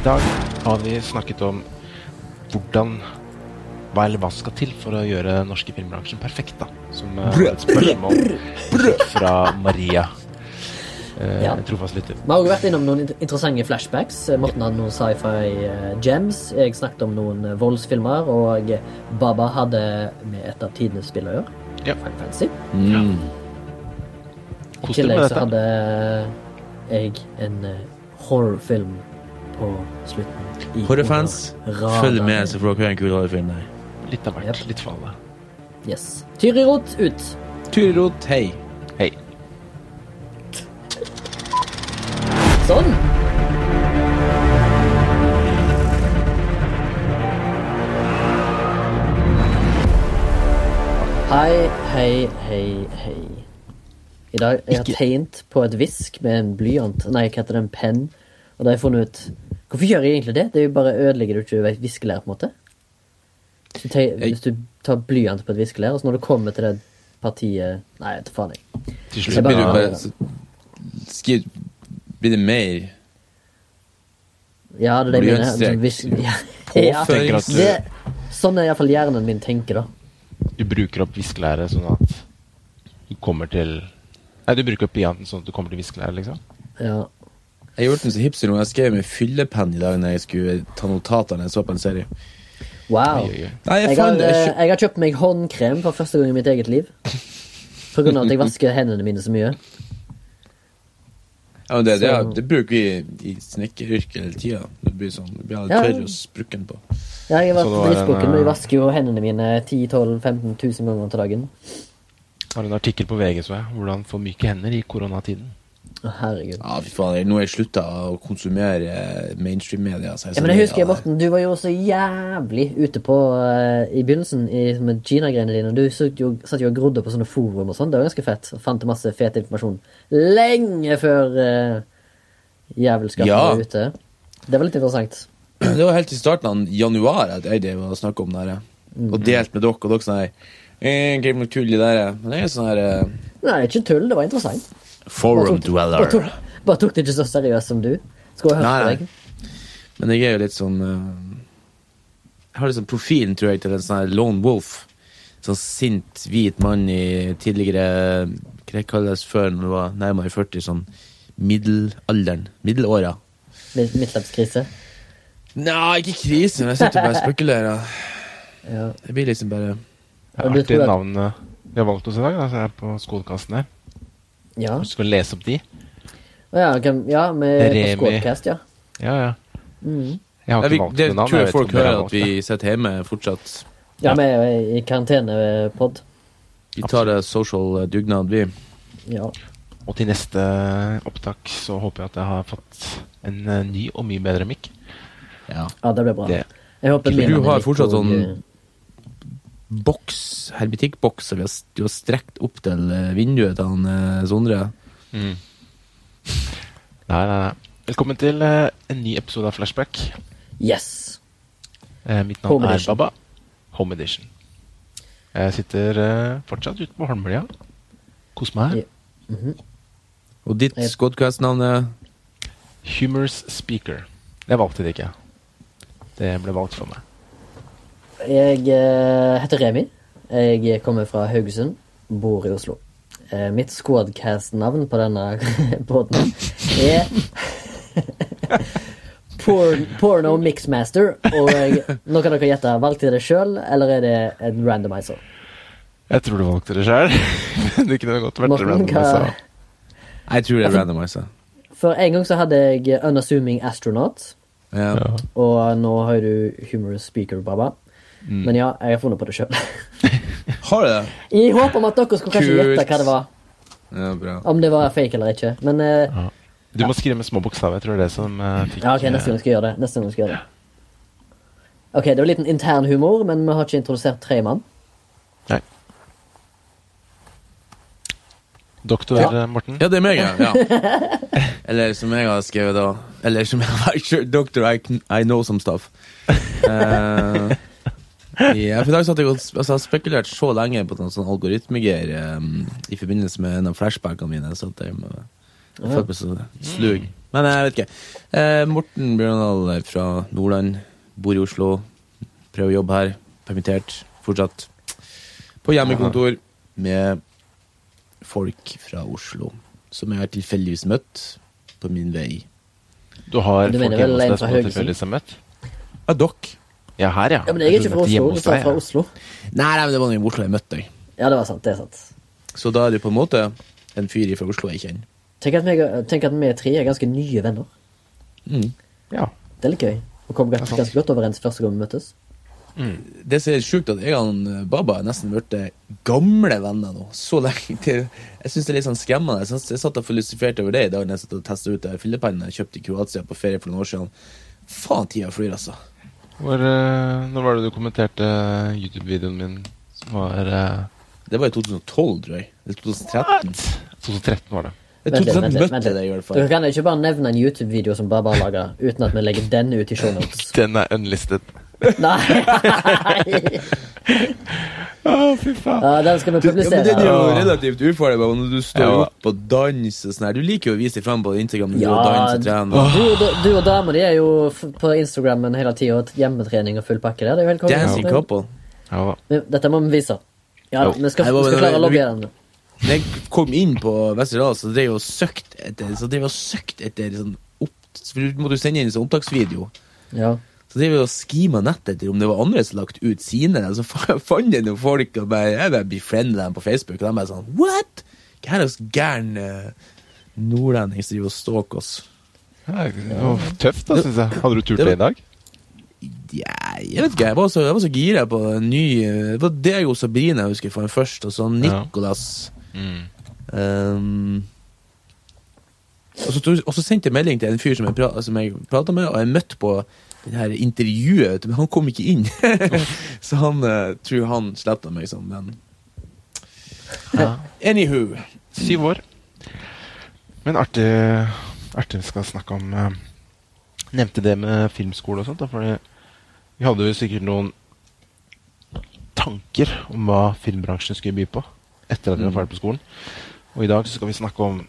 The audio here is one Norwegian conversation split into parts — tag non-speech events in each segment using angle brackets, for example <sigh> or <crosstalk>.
I dag har vi snakket om hvordan hva, eller hva skal til for å gjøre den norske filmbransjen perfekt, da. Som er et spørsmål fra Maria. Eh, Ja. Trofast lytter. Vi har også vært innom noen interessante flashbacks. Morten hadde noen sci-fi eh, gems. Jeg snakket om noen eh, voldsfilmer. Og Baba hadde med et av tidenes spill å gjøre. Ja. Final Fantasy. Mm. I tillegg så hadde jeg en eh, horrorfilm på slutten. Horrorfans, følg med, så får dere en kul horrorfilm der. Litt av hvert. Yep. Litt for alle. Yes. Tyrirot ut. Tyrirot, hei. Hei. Sånn. Hei, hei, hei, hei. I dag jeg har jeg tegnet på et visk med en blyant Nei, hva heter det, en penn. Og da har jeg funnet ut Hvorfor gjør jeg egentlig det? Det er jo bare ødelegger du ikke viskelær, på en måte. Hvis du, teg, hvis du tar blyant på et viskelær, og så når du kommer til det partiet Nei, vet du faen, jeg. Til slutt. Blir du bare- Skriv Blir det mer Ja, det er det jeg mener. Altså, hvis- <laughs> Ja, ja, det, sånn er iallfall hjernen min tenker, da. Du bruker opp viskelæret sånn at du kommer til Nei, du bruker opp blyanten sånn at du kommer til viskelæret, liksom? Ja. Jeg har gjort den så hipster nå. Jeg skrev med fyllepenn i dag når jeg skulle ta notater når jeg så på en serie. Wow. Oi, oi, oi. Nei, jeg Jeg har, jeg eh, jeg har kjøpt meg håndkrem for første gang i mitt eget liv. På grunn av at jeg vasker hendene mine så mye. ja, men det, det, det bruker vi i snekkeryrket hele tida. Det blir sånn, det blir Ja. tørr og sprukken på. Ja, jeg har vært det var dritbukken, men jeg eh, vasker jo hendene mine 10 12 15 000 ganger til dagen. Har en artikkel på VG, så jeg. Hvordan få myke hender i koronatiden. Herregud. Ja, fy faen. Nå har jeg slutta å konsumere eh, mainstream-media. Ja, men jeg husker. Morten, du var jo så jævlig ute på uh, i begynnelsen i, med Gina-greiene dine. Du satt jo, satt jo og grodde på sånne forum og sånn. Det var ganske fett. Og fant masse fet informasjon lenge før uh, jævelskapet Ja. var ute. Det var litt interessant. <clears throat> Det var helt i starten av januar at jeg drev og snakka om det her. Og delt med dere, og dere sånn her er noe tull det her? Men det er sånn her uh... Nei, ikke tull. Det var interessant. Forum tok- Bare dweller. tok, bare tok det ikke så seriøst som du. Skulle hørt på deg. Men jeg er jo litt sånn eh, Jeg har liksom profilen, tror jeg, til en sånn her lone wolf. Sånn sint, hvit mann i tidligere Hva det kalles før når du var nærmere 40? Sånn middelalderen. Middelåra. Litt Midtlivskrise. Nei, ikke krise, men jeg sitter bare og spekulerer. Ja. Det blir liksom bare Det er tror navn vi har valgt oss i dag. Da, så jeg er på skolekassen her. Ja. Du skal lese opp de? Å ja, kan, ja med Remi. på Squadcast, ja. Ja, ja. Mm. Jeg har ja, ikke vi, valgt Det navn. tror jeg jeg folk har hører, at vi sitter hjemme fortsatt. Ja, vi er i karantenepod. Vi tar det social dugnad, vi. Ja. Og til neste opptak så håper jeg at jeg har fått en eh, ny og mye bedre mic. Ja. ja, det blir bra. Det- Jeg håper Du har fortsatt sånn- eh, Boks, hermetikkboks, som vi har, du har strekt opp til eh, vinduet til han Sondre. Sondre. Nei, nei, nei. Velkommen til eh, en ny episode av Flashback. Yes. Eh, mitt navn Home er edition. Baba. Home Edition. Jeg sitter eh, fortsatt ute på Holmlia. Kos meg her. Ja. Og ditt Squadcast-navn er Humors Speaker. Jeg valgte det ikke. Det ble valgt for meg. Jeg eh, heter Remi. Jeg kommer fra Haugesund. Bor i Oslo. Eh, mitt Squadcast-navn på denne <laughs> båten er <laughs> Porn, Porno Mixmaster. Og jeg, nå kan dere gjette. Valgte jeg det sjøl, eller er det en randomizer? Jeg tror du valgte det sjøl. <laughs> det kunne godt vært Morten, randomizer. hva altså. Jeg tror det er randomizer. For en gang så hadde jeg Unassuming Astronaut. Ja. Ja. Og nå har du Humorous Speaker, Baba. Mm. Men ja, jeg har funnet på det sjøl. <laughs> Har du det? I håp om at dere skulle kanskje gjette hva det var. Ja, bra. Om det var fake eller ikke. Men uh, Ja. Du må skrive med små bokstaver. Jeg tror det er det som uh, fikk ja, ok, neste gang skal jeg gjøre det. Neste gang skal jeg gjøre det. Ok, det var litt en intern humor, men vi har ikke introdusert tre mann. Nei. Doktor Ja. eh, Morten. Ja, det er meg, ja. ja. <laughs> Eller som jeg har skrevet da Eller som jeg har Doctor, I, I know some stuff. <laughs> Eh, ja, for i dag satt jeg og altså, har spekulert så lenge på noen sånn algoritmegreier um, i forbindelse med en av flashbackene mine. Så at jeg må- jeg følte meg så slug. Men jeg vet ikke. Eh, Morten Bjørndal fra Nordland. Bor i Oslo. Prøver å jobbe her. Permittert fortsatt. På hjemmekontor med folk fra Oslo som jeg har tilfeldigvis møtt på min vei. Du har Du folk hjemme hos deg som du tilfeldigvis har møtt? Ja, dere. Ja, her, ja. Ja, men jeg er ikke fra Oslo. Du er fra. Oslo. Nei, nei, men det var noen i Oslo jeg møtte deg. Ja, det var sant. Det er sant. Så da er du på en måte en fyr fra Oslo jeg kjenner. Tenk at, meg, tenk at vi tre er ganske nye venner. Mm. Ja. Det er litt gøy. Og kom ganske, ganske godt overens første gang vi møttes. Det som er sjukt, at jeg og han, Baba er nesten blitt gamle venner nå. Så lenge til Jeg syns det er litt sånn skremmende. Jeg, jeg satt og filosoferte over det i dag når jeg satt og testa ut det fyllepennen jeg kjøpte i Kroatia på ferie for noen år siden. Faen, tida flyr, altså. Hvor, eh, når var det du kommenterte YouTube-videoen min som var uh... Det var i 2012, tror jeg. Eller 2013. 2013 var det. Jeg tror vent møtte vent litt. i hvert Dere kan ikke bare nevne en YouTube-video som Baba har laga, uten at vi legger den ut i shownotes. <laughs> Den er unlisted. Nei! Å, fy faen. Ja, den skal vi publisere. ja, men den er jo relativt ufarlig når du står Ja. opp og danser sånn her. Du liker jo å vise deg fram på Instagram Ja, du og danser og. Du, du, du og dama di er jo på Instagrammen hele tida, hjemmetrening og full pakke der. Det er jo helt konge. Dancing couple. Ja, Dette må vi vise. Ja, vi skal, vi skal klare å lobbyere lobbye den. Når jeg kom inn på Vesterdal, så drev jeg og søkte etter Så drev jeg og søkt etter sånn opp, For du måtte jo sende inn en sånn opptaksvideo. Ja. Så driver vi og skima nettet etter om det var andre som lagt ut sine. Så <laughs> fant jeg noen folk og bare, jeg bare befriendet dem på Facebook. Og de bare sånn What?! Hva er det slags gæren uh, nordlending som driver og stalker oss? Ja, det var tøft, da, syns jeg. Hadde du turt Det det i dag? Ja, jeg vet ikke, jeg var så, jeg var så gira på en ny eh, Det var deg og Sabrina jeg husker for først, og så Nicolas. Mm. Um, og, så, og så sendte jeg melding til en fyr som jeg, pra, som jeg prata med, og jeg møtte på det her intervjuet, men han kom ikke inn. <laughs> så han uh, tror han sletta meg som venn. Ja. Anywho. Syv år. Men artig, artig vi skal snakke om uh, Nevnte det med filmskole og sånt. Da, fordi vi hadde jo sikkert noen tanker om hva filmbransjen skulle by på etter at vi var ferdig på skolen. Og i dag så skal vi snakke om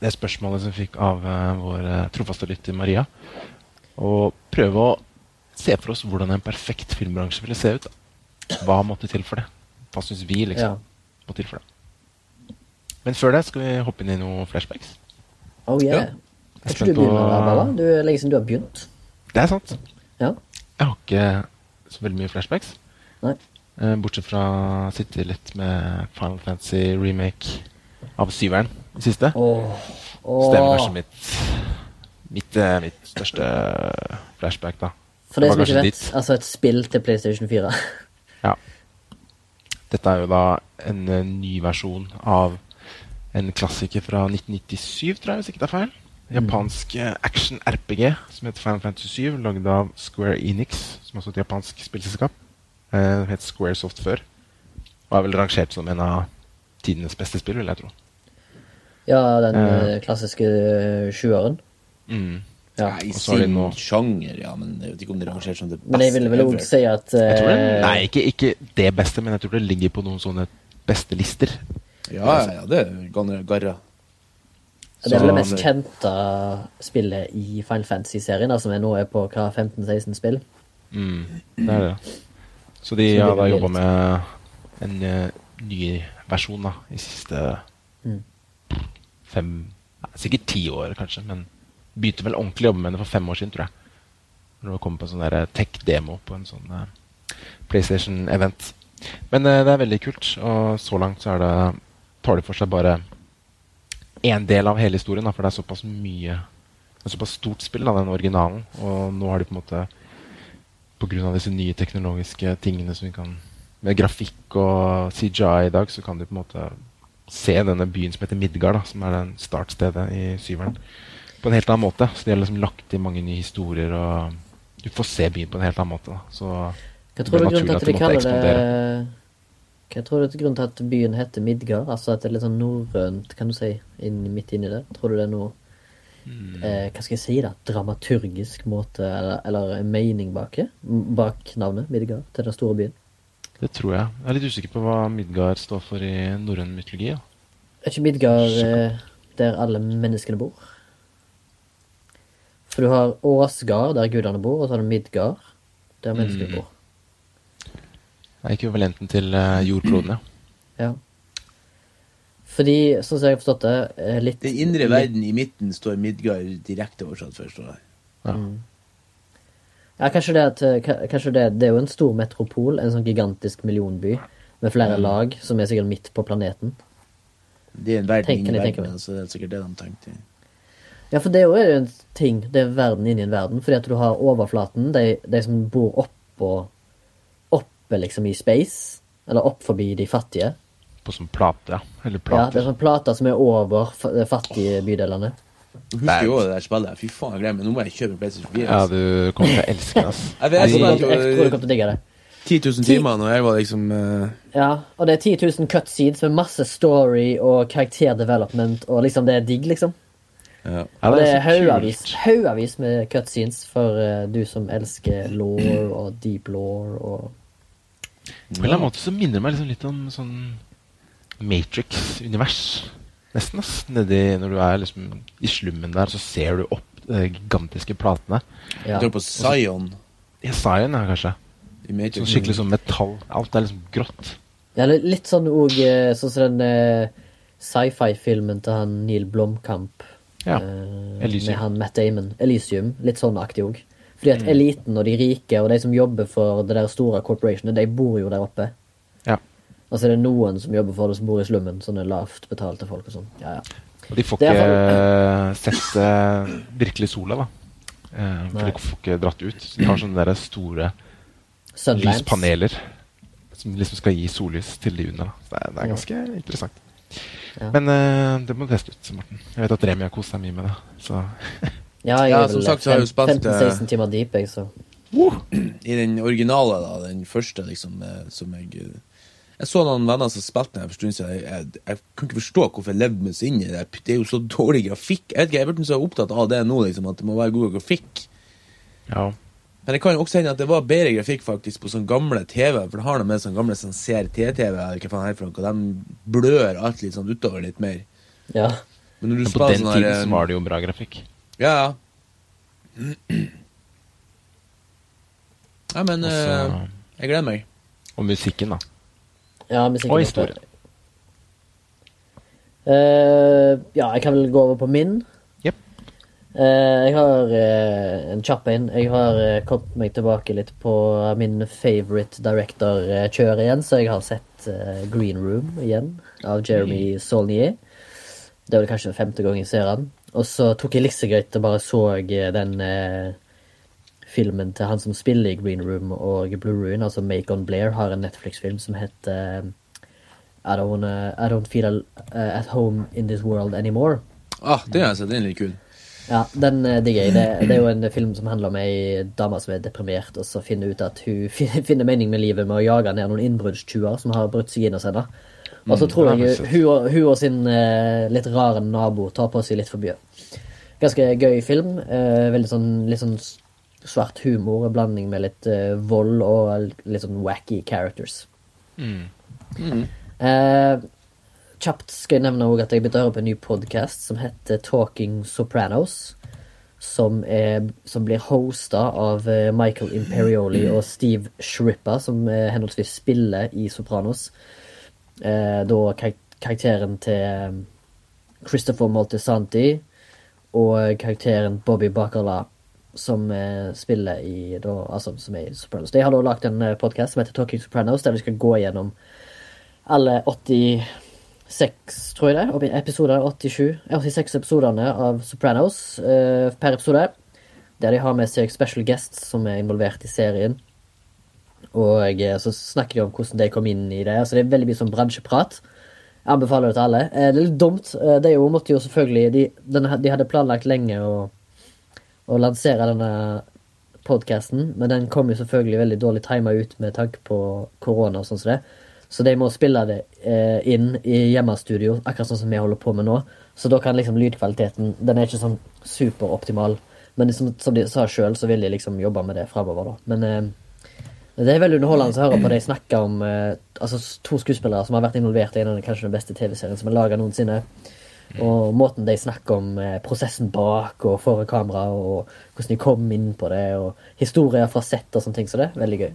det spørsmålet som vi fikk av uh, vår uh, trofaste lytter Maria. Og prøve å se for oss hvordan en perfekt filmbransje ville se ut. Da. Hva måtte til for det? Hva syns vi liksom ja. må til for det? Men før det skal vi hoppe inn i noen flashbacks. Oh yeah. Jeg er du spent på- Det? Du er lenge siden du har begynt. Det er sant. Ja. Jeg har ikke så veldig mye flashbacks. Nei. Eh, Bortsett fra å sitte litt med Final Fantasy remake av syveren i siste. Oh. Det vel kanskje mitt, mitt, eh, mitt største flashback, da. For det, Det som ikke vet, ditt. altså et spill til PlayStation 4. Ja. Dette er jo da en en ny versjon av en klassiker fra 1997, tror jeg, hvis ikke det er feil. Japansk eh, action-RPG som heter Final Fantasy 7, lagd av Square Enix, som er også et japansk spillselskap. Eh, Det het Squaresoft før. Og er vel rangert som en av tidenes beste spill, vil jeg tro. Ja, den Eh. eh, klassiske eh, sjueren. Mm. Ja. I sin sjanger, ja, men jeg vet ikke om det er rangert som det beste. Men jeg ville vel også òg si at uh, det, eh, nei, ikke, ikke det beste, men jeg tror det ligger på noen sånne beste lister. Ja, ja, det er garra. det er vel det mest kjente spillet i Final Fantasy-serien, som nå er på hva, 15-16 spill. Mm, det er det. Så de har da jobba med en uh, ny versjon da, i siste Mm. fem Sikkert ti år, kanskje, men begynte vel ordentlig å jobbe med det for fem år siden, tror jeg. Når det kom på en sånn der tech-demo på en sånn eh, PlayStation-event. Men uh, det er veldig kult, og så langt så er det tar de for seg bare én del av hele historien, da, for det er såpass mye det er såpass stort spill, da, den originalen. Og nå har de på en måte på grunn av disse nye teknologiske tingene som vi kan Med grafikk og CJI i dag, så kan du på en måte se denne byen som heter Midgard, da, som er den startstedet i syveren, på en helt annen måte. Så de har liksom lagt inn mange nye historier, og du får se byen på en helt annen måte. Da. Så Hva tror det ble er naturlig at at de måtte det ekspandere. Hva tror du er grunnen til at byen heter Midgard? Altså at det er litt sånn norrønt, kan du si, inn, midt inni det? Tror du det er noe mm. eh, Hva skal jeg si, da? Dramaturgisk måte, eller, eller mening bak Bak navnet Midgard til den store byen? Det tror jeg. Jeg er litt usikker på hva Midgard står for i norrøn mytologi. Ja. Er ikke Midgard eh, der alle menneskene bor? For du har Åsgard, der gudene bor, og så har du Midgard, der menneskene Mm. bor. Det er ekvivalenten til eh, jordkloden, ja. <clears throat> Ja. Fordi, sånn som jeg har forstått det, eh, litt Den indre verden i midten står Midgard direkte oversatt først. står Mm. ja. Ja, kanskje det at eh, Kanskje det, det er jo en stor metropol, en sånn gigantisk millionby med flere Mm. lag, som er sikkert midt på planeten. Det er en verden inni verden, så det er sikkert det de tenkte. Ja, for det er jo en ting, det er verden inni en verden, fordi at du har overflaten, de, de som bor oppå Oppe, liksom, i space, eller opp forbi de fattige. På sånn plate, ja. Eller Ja, det er sånn plater som er over de fattige bydelene. Jeg husker jo det der spillet. Fy faen, jeg glemmer meg. Nå må jeg kjøpe en PlayStation 4. Ja, du kommer til å elske det. <laughs> Jeg Jeg kommer- jeg tror du kommer til å digge det. 10 000 timer når jeg var liksom uh... Ja, og det er 10 000 cutscenes med masse story og karakterdevelopment, og liksom, det er digg, liksom. Ja. Og det er haugavis, haugavis med cutscenes for uh, du som elsker law og deep law og På en eller annen måte så minner det meg liksom litt om sånn Matrix-univers. Nesten, ass. Nedi når du er liksom i slummen der, så ser du opp de gigantiske platene. ja. Du tror på Zion. Ja, Zion, ja, kanskje. Sånn skikkelig sånn metall. Alt er liksom grått. ja, det er litt sånn òg sånn som den eh, sci-fi-filmen til han Neil Blomkamp. Ja. eh. Med han Matt Damon. Elysium. Litt sånn aktig òg. Fordi Mm. at eliten og de rike og de som jobber for det der store corporationet, de bor jo der oppe. Ja. Altså det er noen som jobber for det, som bor i slummen. Sånne lavt betalte folk og sånn. Ja, ja. Og de får ikke eh, sett uh, virkelig sola, da. Uh, for de får ikke dratt ut. Så de har sånne der store Sunlands. lyspaneler som liksom skal gi sollys til de under. Da. Så det er, det er ganske interessant. Ja. Men uh, det må du teste ut, Morten. Jeg vet at Remi har kost seg mye med det. Så <laughs> Ja, jeg Ja, som sagt så har jo spilt, eh, 15-16 timer deep, jeg, så I den originale, da, den første, liksom, eh, som jeg eh, Jeg så noen venner som spilte den for en stund siden. Jeg, jeg, jeg kunne ikke forstå hvorfor jeg levde meg så inn i det. Det er jo så dårlig grafikk. Jeg vet ikke, jeg er blitt så opptatt av det nå, liksom, at det må være god grafikk. ja. Men det kan jo også hende at det var bedre grafikk faktisk på sånne gamle TV, for det har noe med sånne gamle sånn CRT-TV eller hva faen herfra, og de blør alt litt sånn utover litt mer. ja. Men når du Men på den sånn tiden her, så var det jo bra grafikk. Ja, ja. Ja, men Også, eh, jeg gleder meg. Og musikken, da. Ja, musikken Og er Uh. Eh, ja, jeg kan vel gå over på min. Eh, jeg har eh, en kjapp en. Jeg har uh, kommet meg tilbake litt på min favorite director-kjør igjen, så jeg har sett eh, Green Room igjen, av Jeremy Saulnier. Det er vel kanskje femte gang jeg ser han. Og så tok jeg liksegøyt og bare så eh, den eh, filmen til han som spiller i Green Room og Blue Ruin, altså Macon Blair, har en Netflix-film som heter eh, I don't, wanna, I don't feel at home in this world anymore. Ah, det har jeg sett. Den er litt kul. Ja, den er digger jeg. Det, det er jo en film som handler om ei dame som er deprimert, og så finner ut at hun <laughs> finner mening med livet med å jage ned noen innbruddstyver som har brutt seg inn hos henne. Og så tror jeg hun, og- hun og sin eh, litt rare nabo tar på seg litt for mye. Ganske gøy film. eh, veldig sånn litt sånn svart humor, blanding med litt eh, vold og litt sånn wacky characters. Mm. Eh, kjapt skal jeg nevne at jeg begynte å høre på en ny podkast som heter Talking Sopranos. Som, er, som blir hosta av eh, Michael Imperioli og Steve Shrippa, som eh, henholdsvis spiller i Sopranos. Eh, da kar karakteren til eh, Christopher Moltisanti og karakteren Bobby Bacala, som spiller i da, altså, som er Sopranos. De har da lagd en podkast som heter Talking Sopranos, der vi skal gå gjennom alle 86, tror jeg det, episoder 87, 86 episodene av Sopranos eh, per episode. Der de har med seg special guests som er involvert i serien. Og eh, så snakker de om hvordan de kom inn i det. Altså Det er veldig mye sånn bransjeprat. Jeg anbefaler det til alle. Eh, det er litt dumt. Eh, jo, måtte jo selvfølgelig De, denne, de hadde planlagt lenge å, å lansere denne podkasten, men den kom jo selvfølgelig veldig dårlig tima ut med tanke på korona og sånn som det. Så de må spille det eh, inn i hjemmestudio, akkurat sånn som vi holder på med nå. Så da kan liksom lydkvaliteten Den er ikke sånn superoptimal. Men liksom, som de sa sjøl, så vil de liksom jobbe med det framover, da. Men eh, det er veldig underholdende å høre på de snakke om eh, altså to skuespillere som har vært involvert i en av den kanskje den beste TV-serien som er laga noensinne. Og måten de snakker om eh, prosessen bak og foran kamera, og hvordan de kom inn på det, og historier fra sett og sånne ting. Så det er veldig gøy.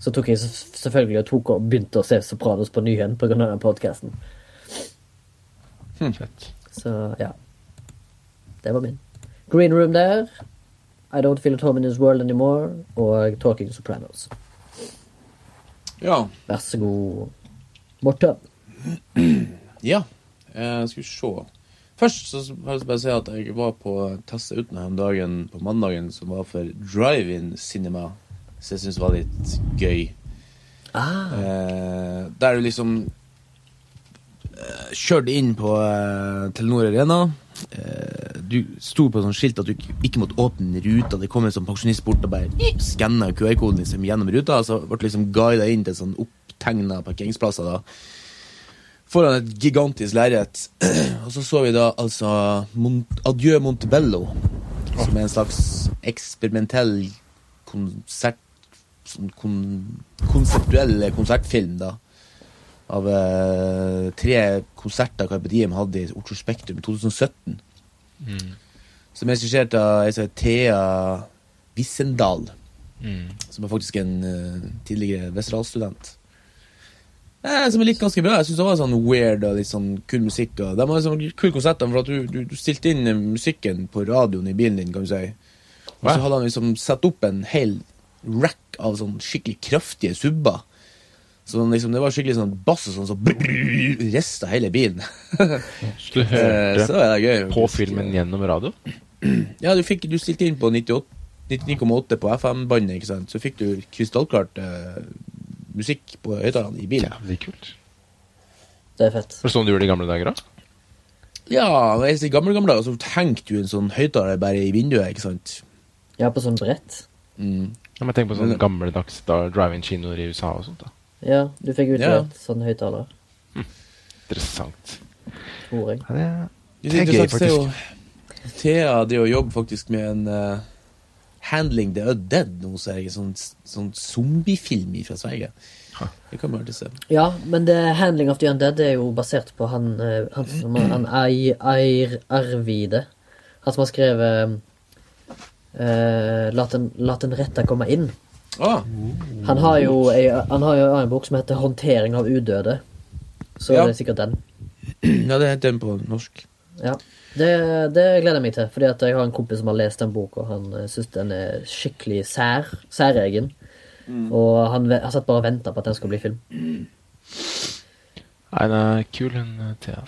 Så tok jeg selvfølgelig og tok og begynte å se Sopranos på ny igjen pga. den podkasten. Fett. Så ja. Det var min. Green Room der. I Don't Feel At Home In This World Anymore. Og Talking Sopranos. Ja. Vær så god, Morten. <clears throat> Ja. Jeg skal vi se. Først så vil jeg bare si at jeg var på testa ut her om dagen på mandagen, som var for drive-in cinema. Så jeg syns var litt gøy. Ah, Eh, der du liksom eh, kjørte inn på eh, Telenor Arena. Eh, du sto på sånn skilt at du ikke, ikke måtte åpne ruta. Det kom en sånn pensjonist bort og bare skanna QR-koden liksom gjennom ruta. Så ble du liksom guida inn til sånn opptegna parkeringsplasser. da Foran et gigantisk lerret. <clears throat> og så så vi da altså Mon Adjø Montebello, som er en slags eksperimentell konsert sånn kon konseptuell konsertfilm, da. Av eh, tre konserter Carpe Diem hadde i Oslo Spektrum i 2017. Mm. Som er regissert av ei som heter Thea Wissendal. Mm. Som er faktisk en uh, tidligere Westerdal-student. Eh, som er litt ganske bra. Jeg synes det var sånn weird og litt sånn kul musikk. Og de har sånn kul konserter, for at du, du, du stilte inn musikken på radioen i bilen din, kan du si. Og så hadde han liksom satt opp en hel rack av sånn skikkelig kraftige subber. Så sånn liksom, det var skikkelig sånn bass og sånn som så rista hele bilen. <laughs> Så du Eh, hørte så det gøy. på filmen gjennom radio? <clears throat> Ja, du, fikk, du stilte inn på 98 99,8 på FM-båndet, ikke sant. Så fikk du krystallklart uh, musikk på høyttalerne i bilen. Jævlig kult. det er fett. Var det sånn du gjorde det i gamle dager, da? Ja, i gamle, gamle dager, så hengte du en sånn høyttaler bare i vinduet, ikke sant. Ja, på sånn brett. Mm. Ja, men tenk på sånn Men- gammeldags drive-in-kinoer i USA og sånt. da. Ja, du fikk Ja. utlevert sånn høyttaler, Interessant. tror jeg. Ja, det, Det, Det er gøy, faktisk. jo Thea det å jobbe faktisk med en uh, Handling the Dead nå, så er det en sånn, sånn zombiefilm fra Sverige. Det kan man alltid se. Ja, men det Handling of the Undead er jo basert på han, eh, han han, han Arvide. Han som har skrevet eh, la, den, den rette komme inn. Ah, Han har jo han har jo en bok som heter 'Håndtering av udøde'. Så Ja. det er sikkert den. ja, det heter den på norsk. Ja. Det, det gleder jeg meg til, fordi at jeg har en kompis som har lest den boka, han uh, syns den er skikkelig sær, særegen. Og han har satt bare og venta på at den skal bli film. Nei, den er kul, hun eh, Thea.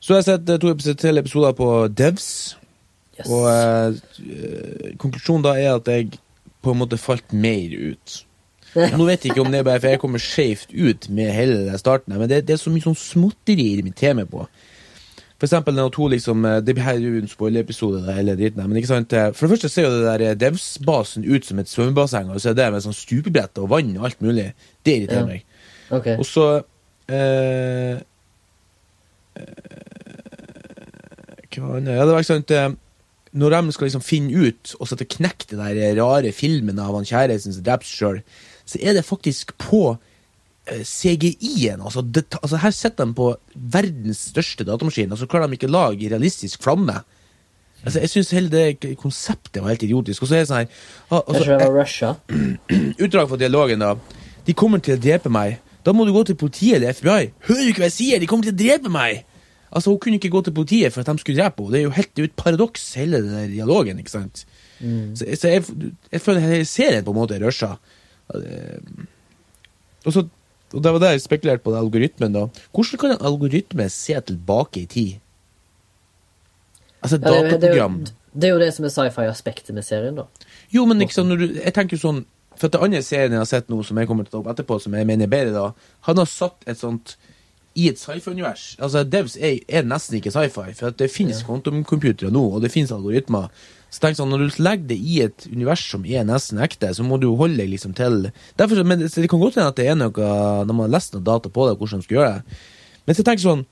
Så jeg har jeg sett eh, to episoder, til episoder på Devs, Yes. og eh, konklusjonen da er at jeg på en måte falt mer ut. Nå vet jeg ikke om det er bare for jeg kommer skjevt ut med hele starten, men det, det er så mye sånn småtteri de irriterer tema på. For eksempel når to liksom eh, Det her er jo en spoilerepisode, eller dritten men ikke sant eh, For det første ser jo det der eh, Devs-basen ut som et svømmebasseng, og så er det med sånn stupebrett og vann og alt mulig. Det irriterer Ja. meg. Ok. Og så eh, Hva annet? Ja, det var ikke sant Når de skal liksom finne ut og sette knekk det der rare filmen av han kjæresten som dreper seg sjøl, så er det faktisk på eh, CGI-en. Altså, altså her sitter de på verdens største datamaskin, og så klarer de ikke å lage realistisk flamme. Altså, jeg syns hele det konseptet var helt idiotisk. Og så er det sånn her ah, altså, jeg, var Russia? <clears throat> Utdrag fra dialogen da De kommer til å drepe meg Da må du gå til politiet eller FBI Hører du ikke hva jeg sier? De kommer til å drepe meg Altså hun kunne ikke gå til politiet for at de skulle drepe henne. Det er jo helt det et paradoks hele den der dialogen Ikke sant? Så, så jeg, jeg føler hele serien på en måte rusha Og så og det var det jeg spekulerte på den algoritmen da. Hvordan kan en algoritme se tilbake i tid? Altså Ja, det, det, dataprogram. det er jo det som er sci-fi-aspektet med serien, da. Jo, men sånn når du Jeg tenker jo sånn For at det andre serien jeg har sett nå, som jeg kommer til å ta opp etterpå, som jeg mener er bedre, da Han har satt et sånt i et sci-fi-univers. Altså, Devs er, er nesten ikke sci-fi, for det finnes kvantumcomputere nå, og det finnes algoritmer. Så tenk sånn, Når du legger det i et univers som er nesten ekte, så må du holde deg liksom til Derfor, men det, kan godt hende at det er noe Når man har lest noe data på det, hvordan man skal gjøre det. Men så tenk sånn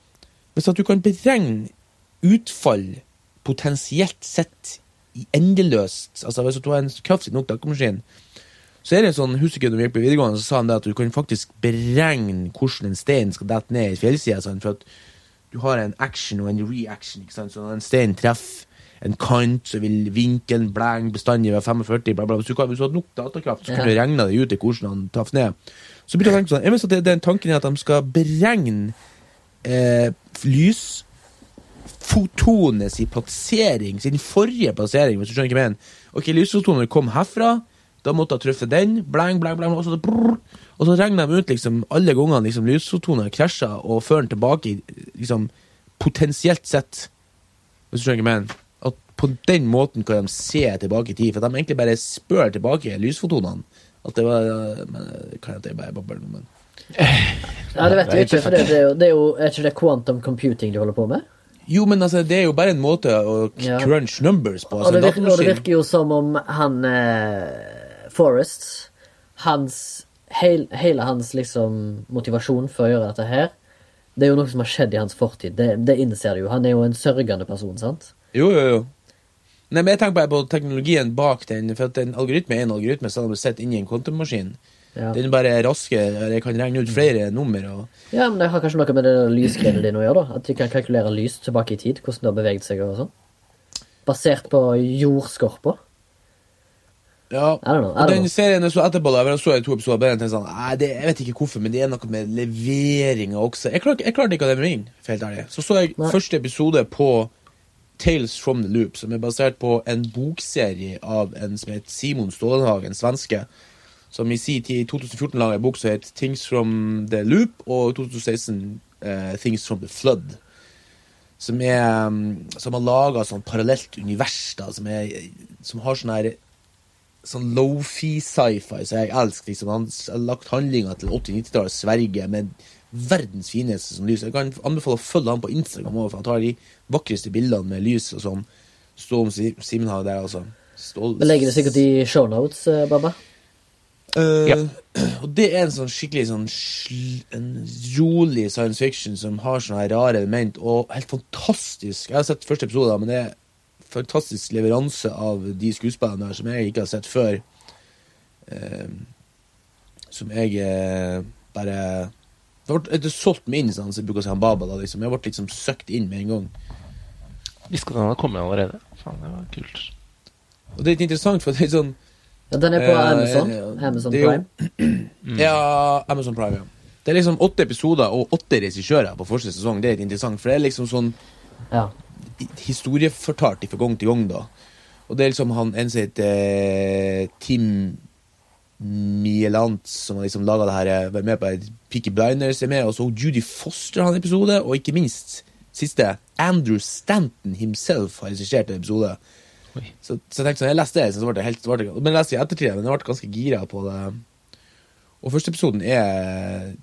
Hvis at du kan beregne utfall potensielt sett i endeløst Altså hvis du har en kraftig nok datamaskin, så er det en sånn, husker ikke når vi gikk på videregående, så sa han det at du kan faktisk beregne hvordan en stein skal dette ned i fjellsida. Sånn, For at du har en action og en reaction. ikke sant? Så når en stein treffer en kant, så vil vinkelen blæng bestandig være 45. Bla, bla. Hvis du, kan, hvis du hadde nok datakraft, så kunne du regna det ut i hvordan han traff ned. Så begynte jeg å tenke sånn, jeg vet at det, den tanken er at de skal beregne eh, lysfotonet sin plassering, sin forrige plassering, hvis du skjønner hva jeg mener. Ok, lysfotonet kom herfra, da måtte jeg treffe den, blæng, blæng, blæng, og så, brrr, og så regner de ut liksom alle gangene liksom, lysfotonet krasja og fører den tilbake, liksom, potensielt sett. Hvis du skjønner hva jeg mener. At på den måten kan de se tilbake i tid, for de egentlig bare spør tilbake lysfotonene. At det var men, Kan jeg bare babbel, men <laughs> Ja, det vet du ikke, for det, det, er jo, det er jo Er ikke det quantum computing de holder på med? Jo, men altså, det er jo bare en måte å crunch numbers på. Og Altså, det, virker, og det virker jo som om han eh, Forrest Hans heil, Hele hans liksom motivasjon for å gjøre dette her Det er jo noe som har skjedd i hans fortid. Det, det innser du jo. Han er jo en sørgende person, sant? Jo, jo, jo. Nei, men jeg tenker bare på teknologien bak den, for at en algoritme er en algoritme, så du sitter inni en kontomaskin. Ja. Den bare er raske, jeg kan regne ut flere nummer, og ja, men det har kanskje noe med det lysgreiene dine å gjøre, da. At de kan kalkulere lys tilbake i tid, hvordan det har beveget seg og sånn. Basert på jordskorpa. Ja. I don't know. I Og don't den know. serien jeg så etterpå, da, jeg så to episoder, bare tenkte sånn, nei, det, jeg vet ikke hvorfor, men det er noe med leveringa også. Jeg klarte, jeg klarte ikke å leve meg inn, for helt ærlig. Så så jeg Nei. første episode på Tales from the Loop, som er basert på en bokserie av en som heter Simon Stålenhag, en svenske, som i sin tid, i 2014 laga en bok som het Things from the Loop, og i 2016 uh, Things from the Flood. Som, er, um, som har laga sånn parallelt univers, da, som, er, som har sånn her sånn low-fi sci-fi, så jeg elsker liksom. Han har lagt handlinga til 80-90-tallet Sverige med verdens fineste som lys. Jeg kan anbefale å følge han på Instagram også, for han tar de vakreste bildene med lys og sånn. Stå om Simen har der, altså. Stål... Vi legger det sikkert i shownotes, uh, Baba. Uh, Ja. <clears throat> Og det er en sånn skikkelig sånn sl En rolig science fiction som har sånne rare element, og helt fantastisk. Jeg har sett første episode, men det er fantastisk leveranse av de skuespillerne der som jeg ikke har sett før. Eh, som jeg eh, bare Det ble solgt meg inn, sånn, som jeg bruker å si han Baba. Da, liksom. Jeg ble liksom søkt inn med en gang. Visste at den hadde kommet allerede. Faen, det var kult. Og det er litt interessant, for det er sånn Ja, den er på Eh, Amazon. Amazon jo- Prime. <clears throat> Ja, Amazon Prime, ja. Det er liksom åtte episoder og åtte regissører på første sesong. Det er litt interessant, for det er liksom sånn Ja. Historiefortalt fra gang til gang, da. Og det er liksom han en som heter eh, Tim Mielant, som har liksom laga det her, eh, vært med på Peaky Blinders, er med, og så Judy Foster har en episode, og ikke minst siste, Andrew Stanton himself har regissert en episode. Så, så jeg tenkte sånn, jeg leste det, så ble det helt ble det, Men jeg leste i ettertid, men jeg ble ganske gira på det. Og første episoden er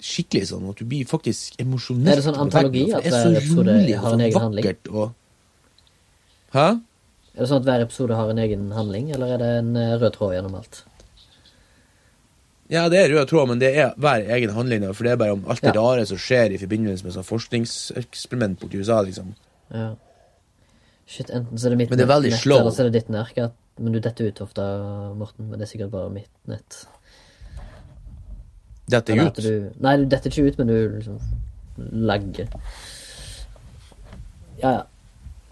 skikkelig sånn at du blir faktisk emosjonelt Er det sånn antologi, at det er hver så episode rolig og har en egen handling? vakkert og Hæ? Er det sånn at hver episode har en egen handling, eller er det en eh, rød tråd gjennom alt? Ja, det er rød tråd, men det er hver egen handling. For det er bare om alt det Ja. rare som skjer i forbindelse med sånn forskningseksperiment borti USA. liksom. Ja. Shit, enten så er det mitt Men det veldig nett, slow. eller så er det ditt nerk. Men du detter ut ofte, Morten. Men det er sikkert bare mitt nett. Dette er ut. Du, nei, du detter ikke ut, men du liksom legger. Ja, ja.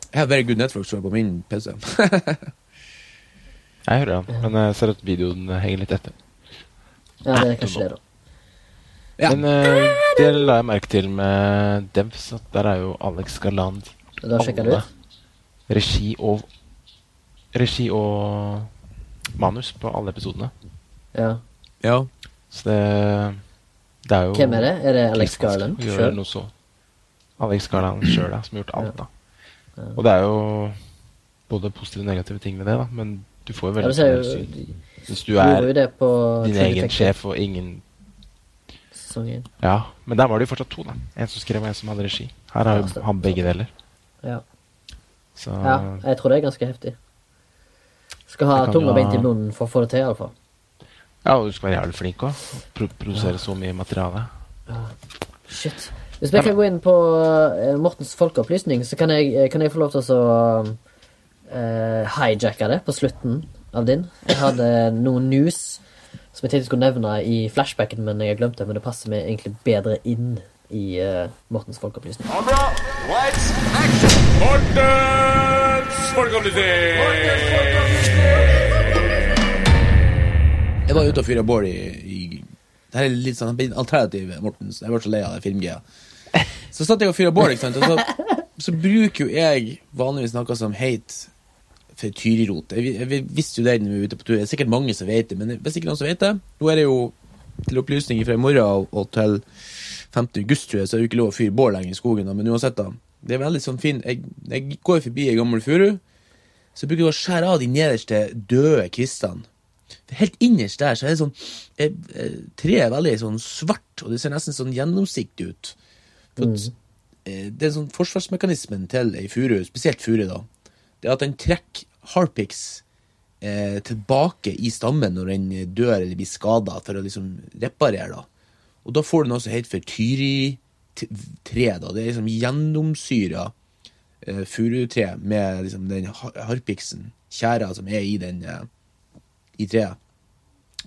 Jeg har bare good network på min PC. Jeg hører det, men jeg ser at videoen henger litt etter. Ja, det er kanskje det, da. Ja. Men uh, det la jeg merke til med Devs, at der er jo Alex Galand Da sjekker du ut? Regi og Regi og manus på alle episodene. Ja. ja. Så det Det er jo Hvem er det? Er det Alex Garland sjøl? Alex Garland sjøl, ja. som har gjort alt, Ja. da. Og det er jo både positive og negative ting ved det, da, men du får jo veldig ja, jo syn. Hvis du er jo det på din egen sjef og ingen Sesongen. Ja, men der var det jo fortsatt to, da. En som skrev, og en som hadde regi. Her har jo han begge deler. Ja. Så ja, jeg tror det er ganske heftig. Skal ha tunga beint i munnen for å få det til, iallfall. Ja, og du skal være jævlig flink òg. Pro produsere så mye materiale. Shit. Hvis vi kan gå inn på eh, Mortens folkeopplysning, så kan jeg, eh, kan jeg få lov til å uh, hijacke det på slutten av din. Jeg hadde noen news som jeg tenkte jeg skulle nevne i flashbacken, men jeg har glemt det. Men det passer meg egentlig bedre inn i uh, Mortens folkeopplysning. Lights, action! Mortens folkeopplysning! Jeg var ute og fyra bål i, i Det er litt sånn alternativ, Mortens. Jeg ble så lei av det filmgreia. Så satt jeg og fyra bål, ikke sant. Og så, så bruker jo jeg vanligvis noe som heter tyrirot. Jeg, jeg visste jo det når vi var ute på tur. Det er sikkert mange som vet det, men hvis ikke noen som vet det Nå er det jo til opplysning fra i morgen og, og til 5. august, tror jeg, så er det jo ikke lov å fyre bål lenger i skogen. Men uansett, da. Det er veldig sånn fin Jeg, jeg går forbi ei gammel furu, så bruker jeg å skjære av de nederste døde kvistene. Helt innerst der så er det sånn eh, eh, Treet er veldig sånn svart, og det ser nesten sånn gjennomsiktig ut. For at, eh, det er sånn forsvarsmekanismen til ei furu, spesielt furu, da, det er at den trekker harpiks eh, tilbake i stammen når den dør eller blir skada, for å liksom reparere, da. Og da får du noe som heter for tyritre, da. Det er liksom gjennomsyra eh, furutre med liksom den harpixen, harpiksen, tjæra som er i den eh, i treet.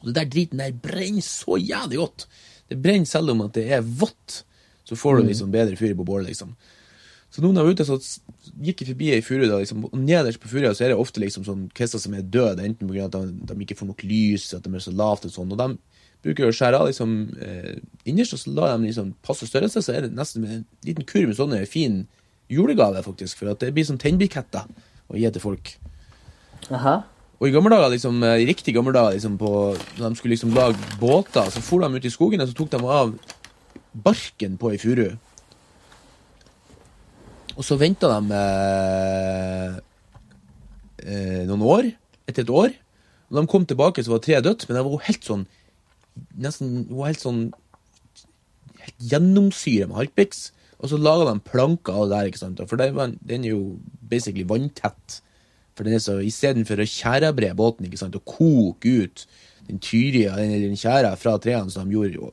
Og det der driten der brenner så jævlig godt. Det brenner selv om at det er vått. Så får du liksom bedre fyr på bålet, liksom. Så noen av ute så gikk jeg forbi ei furu, liksom, og nederst på furua så er det ofte liksom sånn kvister som er døde, enten pga. at de, de ikke får nok lys, at de er så lavt og sånn. Og de bruker å skjære av liksom eh, innerst, og så lar de liksom passe størrelse, så er det nesten en liten kurv med sånne fin julegave, faktisk. For at det blir sånn tennbriketter å gi til folk. Aha. Og i gamle dager, liksom, eh, i riktig gamle dager, liksom, på, når de skulle liksom lage båter, så for de ut i skogen, og så tok de av barken på ei furu. Og så venta de eh, eh, noen år, etter et år. Og de kom tilbake, så var treet dødt, men det var helt sånn Nesten det var helt sånn helt gjennomsyra med harpiks. Og så laga de planker av det der, ikke sant? For den, den er jo basically vanntett. For den er så, Istedenfor å tjærebre båten ikke sant, og koke ut den tyria, den, eller den tjæra fra trærne som de gjorde jo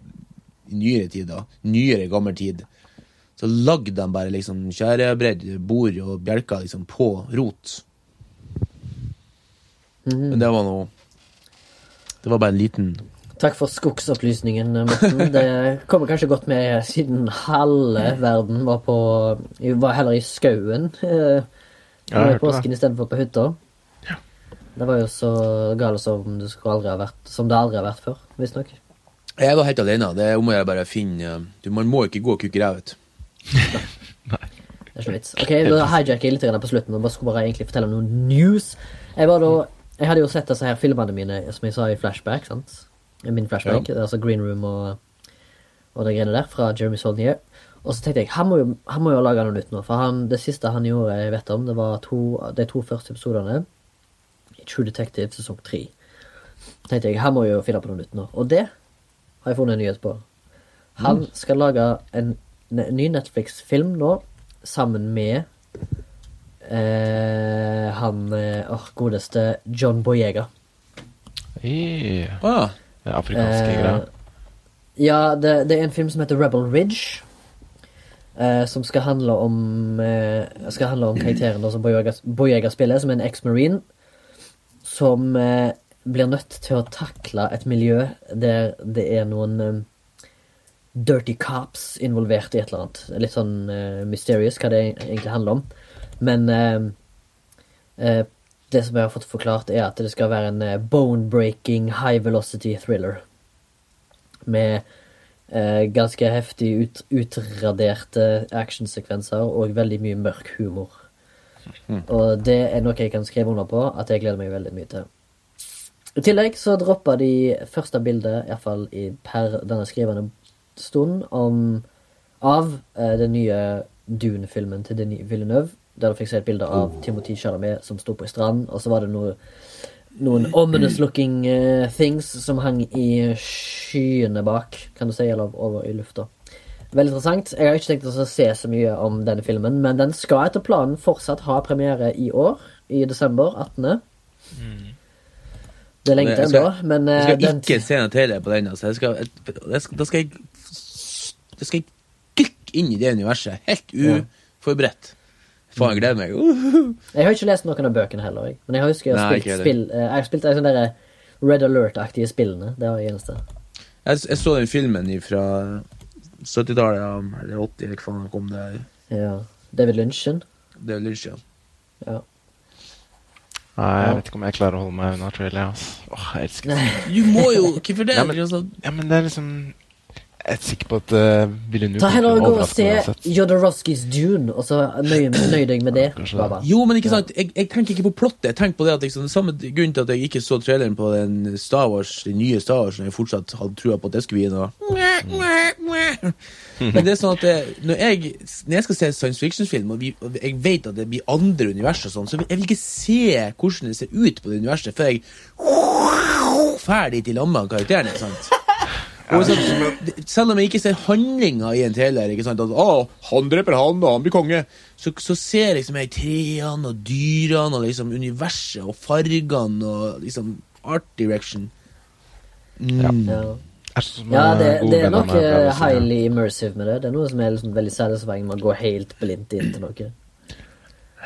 i nyere tid, da, nyere gammel tid, så lagde de bare liksom tjærebredd bord og bjelker liksom på rot. Men det var noe Det var bare en liten Takk for skogsopplysningen, Morten. Det kommer kanskje godt med siden halve verden var på Var heller i skauen eh, Ja, jeg påsken istedenfor på hytta. Det var jo så galt som du skulle aldri ha vært Som det aldri har vært før, visstnok. Jeg var helt alene. Det må jeg bare finne du, Man må ikke gå og kukke ræv, ut. <laughs> Nei. Det er ikke vits. Ok, Da hijacker jeg litt på slutten og bare skulle bare egentlig fortelle noen news. Jeg var da Jeg hadde jo sett disse her filmene mine som jeg sa i flashback. sant? Min flashback, Ja. det er altså Green Room og, og det greiene der fra Jeremy Saulnier. Og så tenkte jeg han må jo, han må jo lage noe nytt nå. For han, det siste han gjorde jeg vet om, det var to, de to første episodene i True Detective sesong tre. tenkte jeg han må jo finne på noe nytt nå. Og det har jeg funnet en nyhet på. Han skal lage en ny Netflix-film nå sammen med eh, han eh, åh, godeste John Boyega. Hey. Ah, det afrikanske Eh, greier. ja, det, det er en film som heter Rebel Ridge. Eh, som skal handle om eh, Skal handle om karakteren som Boyega, spiller, som er en eks-marine. Som eh, blir nødt til å takle et miljø der det er noen eh, dirty cops involvert i et eller annet. Litt sånn eh, mysterious hva det egentlig handler om. Men eh, det som jeg har fått forklart, er at det skal være en bone-breaking, high velocity thriller. Med ganske heftig ut, utraderte actionsekvenser og veldig mye mørk humor. Og det er noe jeg kan skrive under på at jeg gleder meg veldig mye til. I tillegg så droppa de første bildet, iallfall per denne skrivende stund, om, av eh, den nye Dune-filmen til Denis Villeneuve. Der du fikk se et bilde av Timothy Chalamet som sto på ei strand, og så var det noe, noen ominous looking uh, things som hang i skyene bak, kan du si, eller over i lufta. Veldig interessant. Jeg har ikke tenkt å se så mye om denne filmen, men den skal etter planen fortsatt ha premiere i år, i desember 18. Det er lenge til ennå, men jeg eh, skal den ikke se noe trailer på den. Altså. Jeg skal, jeg skal, da skal jeg Da skal jeg dykke inn i det universet, helt Ja. Faen, jeg gleder meg. Uh, Jeg har ikke lest noen av bøkene heller, jeg. men jeg har husker jeg har Nei, spilt spill eh, Jeg har spilt de sånne der Red Alert-aktige spillene. Det var det eneste. jeg, jeg så den filmen fra 70-tallet, ja, eller 80, eller hva faen kom det Ja. David Lynchen. David er Lynch, ja. Ja. Nei, jeg vet ikke om jeg klarer å holde meg unna trailer. Altså. Åh, jeg elsker <laughs> det. Du må jo Hvorfor det? Ja, men- Altså, Ja, men det er liksom er sikker på at uh, ville Ta heller gå og se. Jodorowskys Dune, og så nøy, <clears throat> nøy deg med det. Baba. Jo, men ikke sant, jeg, jeg tenker ikke på plottet. Jeg tenker på det at liksom, den samme grunnen til at jeg ikke så traileren på den Star Wars, den nye Star Wars, når jeg fortsatt hadde trua på at det skulle bli noe Men det er sånn at det, når, jeg, når jeg skal se science fiction-film, og, og jeg vet at det blir andre univers og sånn, så vil jeg vil ikke se hvordan det ser ut på det universet før jeg ferdig til lamma av karakterene. sant? Og så, selv om jeg ikke ser handlinga i en trailer, ikke sant, at å, han dreper han, og han blir konge, så, så ser jeg liksom jeg trærne og dyrene og liksom universet og fargene og liksom art direction. Mm. Ja. Ja, det, det er nok eh, highly immersive med det. Det er noe som er liksom veldig satisfying med å gå helt blindt inn til noe.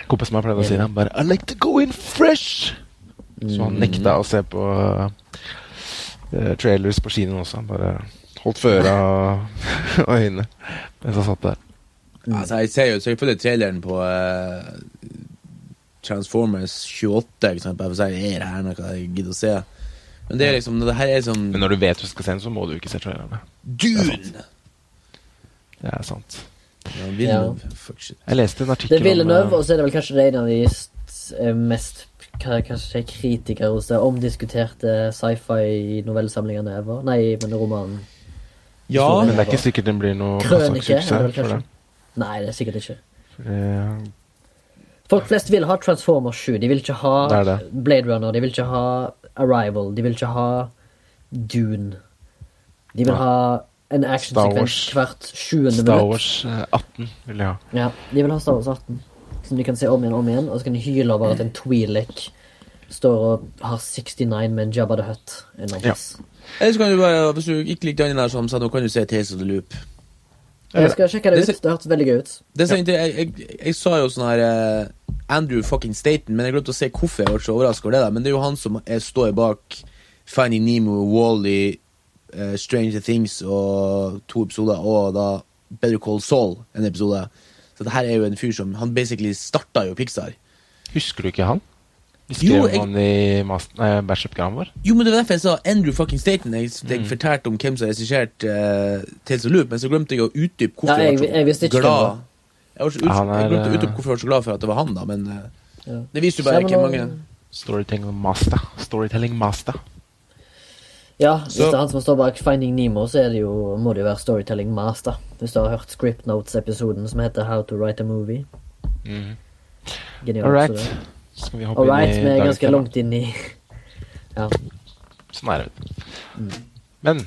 En kompis som har pleid å si det, han bare I like to go in fresh! Så han nekta å se på trailers på kinoen også. Bare holdt for av <laughs> og øynene mens han satt der. Altså, jeg ser jo selvfølgelig traileren på uh, Transformers 28, ikke sant, bare for å si er det her noe jeg gidder å se. Men det er liksom, det her er sånn Men når du vet du skal se den, så må du ikke se trailerne. Dune! Det er sant. Ja, Villeneuve, fuck shit. Jeg leste en artikkel Det er Villeneuve, om og så er det vel kanskje det en av de eh, mest kanskje kritikere hos det omdiskuterte sci-fi-novellesamlingene ever. Nei, men romanen. Ja, eh, Men det er ikke sikkert den blir noe Krønike, det. Nei, det er sikkert ikke. For det. Folk flest vil ha Transformers 7. De vil ikke ha Det det. Blade Runner. De vil ikke ha Arrival. De vil ikke ha Dune. De vil ja. ha en actionsekvens hvert sjuende Star. Wars eh, 18 vil de ha. Ja, de vil ha Star Wars 18. Som de kan se om igjen og om igjen. Og så kan de hyle over at en Twi'lek står og har 69 med en Jabba the Hutt. eller Ja. Eller så kan du bare, hvis du ikke likte den der som sa, nå kan du se Tales of the Loop. Jeg skal sjekke det Det ut. Det hørtes veldig gøy ut. Det så jeg, jeg, jeg sa jo sånn her uh, Andrew fucking Staten, men jeg glemte å se hvorfor jeg ble så overraska over det. der Men det er jo han som er, står bak Finding Nemo, Wally, uh, Stranger Things og to episoder, og da Better Call Saul, en episode. Så det her er jo en fyr som Han basically starta jo Pixar. Husker du ikke han? Vi Jo, skrev jeg- han i nei, bacheloroppgaven vår. Jo, men det var derfor jeg sa Andrew fucking Staten. Jeg, jeg fortalte om hvem som har regissert uh, Tales of Loop, men så glemte jeg å utdype hvorfor Ja, jeg- var så jeg visste ikke glad. Jeg, var så ut, Ja, er, jeg glemte å eh, utdype hvorfor jeg var så glad for at det var han, da, men uh, Ja. det viser jo bare jeg ikke mange Storytelling master. Storytelling master. Ja, hvis Så- det er han som står bak Finding Nemo, så er det jo, må det jo være Storytelling Master. Hvis du har hørt Script Notes-episoden som heter How to Write a Movie. Mm. Genialt. All right. Skal vi hoppe All right, inn vi er ganske langt inn i Ja, Sånn er det. Men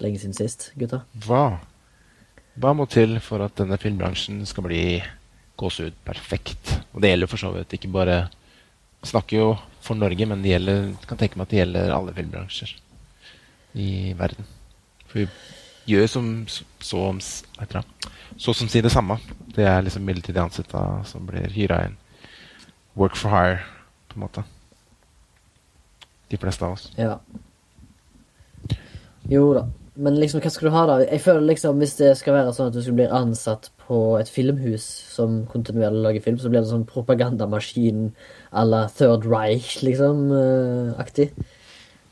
lenge siden sist, gutta. hva Hva må til for at denne filmbransjen skal bli gåsehud perfekt? Og det gjelder for så vidt ikke bare Snakker jo for Norge, men det gjelder, kan tenke meg at det gjelder alle filmbransjer i verden. For vi gjør som så, så, så som sier det samme. Det er liksom midlertidig ansatte som blir hyra inn. Work for hire, på en måte. De fleste av oss. Ja. Jo da. Men liksom, hva skal du ha, da? Jeg føler liksom, Hvis det skal være sånn at du skal bli ansatt på et filmhus som kontinuerlig lager film, så blir det sånn propagandamaskin à la Third Reich, liksom, eh, aktig.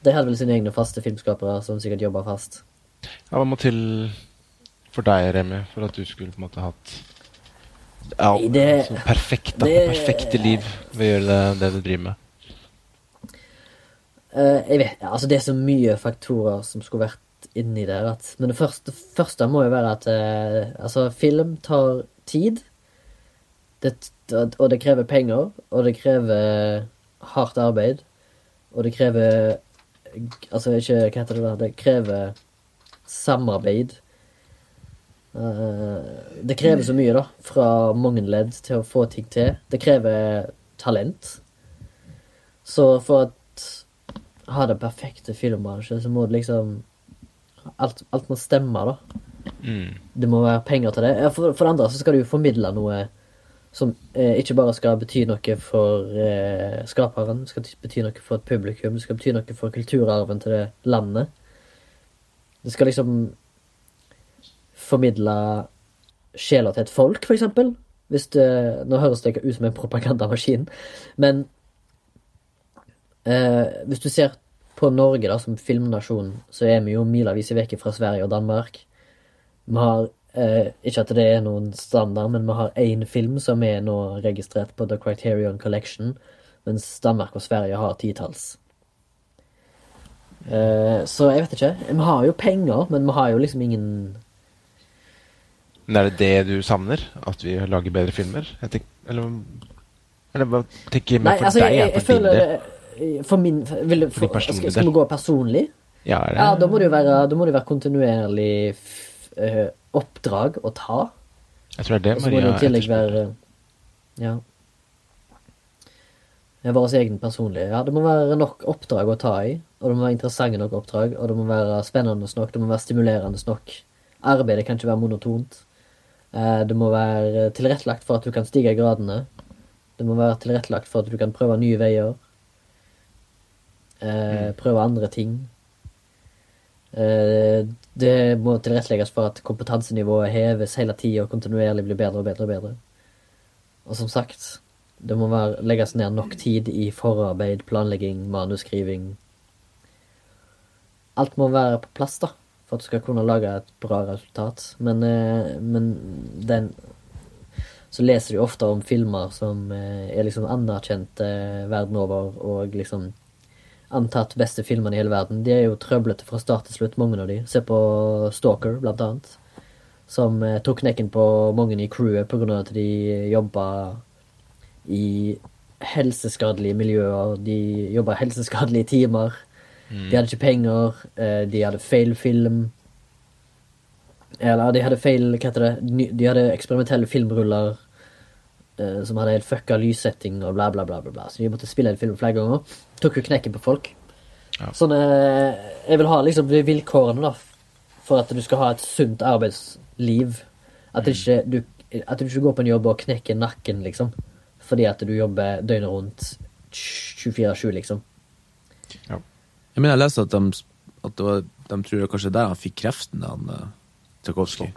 De hadde vel sine egne faste filmskapere som sikkert jobba fast. Ja, Hva må til for deg, Remi, for at du skulle på en måte hatt ja, det- sånn perfekt, da, det- perfekte liv ved å gjøre det, det du driver med? Uh, jeg vet, altså Det er så mye faktorer som skulle vært inni der. At, men det første, første må jo være at eh, altså, film tar tid. Det, og det krever penger, og det krever hardt arbeid. Og det krever Altså, ikke Hva heter det da? Det krever samarbeid. Uh, det krever så mye, da, fra mange ledd til å få ting til. Det krever talent. Så for at ha den perfekte filmbransje, så må du liksom Alt, alt må stemme, da. Mm. Det må være penger til det. For, for det andre så skal du jo formidle noe som eh, ikke bare skal bety noe for eh, skaperen, skal bety noe for et publikum, det skal bety noe for kulturarven til det landet. Det skal liksom formidle sjela til et folk, for eksempel. Hvis det, nå høres det ikke ut som en propagandamaskin, men eh, hvis du ser på Norge da, som filmnasjon, så er vi jo milevis vekk fra Sverige og Danmark. Vi har eh, Ikke at det er noen standard, men vi har én film som er nå registrert på The Criterion Collection, mens Danmark og Sverige har titalls. Eh, så jeg vet ikke. Vi har jo penger, men vi har jo liksom ingen Men er det det du savner? At vi lager bedre filmer? Jeg tenk, eller eller hva tenker mer med for altså, deg? jeg, jeg, jeg føler? For min For for, skal, skal vi gå personlig? Ja, det? Ja, da må det jo være, da må det være kontinuerlig eh, oppdrag å ta. Jeg tror det er det så må det Maria i tillegg etterspør. være Ja. Vår egen personlige. Ja, det må være nok oppdrag å ta i. Og det må være interessante nok oppdrag. Og det må være spennende nok. Det må være stimulerende nok. Arbeidet kan ikke være monotont. Eh, Det må være tilrettelagt for at du kan stige i gradene. Det må være tilrettelagt for at du kan prøve nye veier. Eh, Prøve andre ting. Eh, Det må tilrettelegges for at kompetansenivået heves hele tida og kontinuerlig blir bedre og bedre og bedre. Og som sagt, det må være, legges ned nok tid i forarbeid, planlegging, manusskriving. Alt må være på plass, da, for at du skal kunne lage et bra resultat. Men, eh, men den Så leser du ofte om filmer som eh, er liksom anerkjent eh, verden over, og liksom antatt beste filmene i hele verden. De er jo trøblete fra start til slutt, mange av de. Se på Stalker, blant annet. Som eh, tok knekken på mange i crewet pga. at de jobba i helseskadelige miljøer. De jobba helseskadelige timer. De hadde ikke penger. eh, De hadde feil film. Eller de hadde feil Hva heter det? De hadde eksperimentelle filmruller eh, som hadde helt fucka lyssetting og bla, bla, bla. bla, bla. Så de måtte spille en film flere ganger. Tok jo knekken på folk. Ja. Sånn eh, Jeg vil ha liksom de vilkårene, da, for at du skal ha et sunt arbeidsliv. At, mm. ikke, du, at du ikke går på en jobb og knekker nakken, liksom. Fordi at du jobber døgnet rundt 24-7, liksom. Ja. Jeg mener, jeg leste at de, at det var, de tror det kanskje der han fikk kreften, han uh, Tsjajkovskij.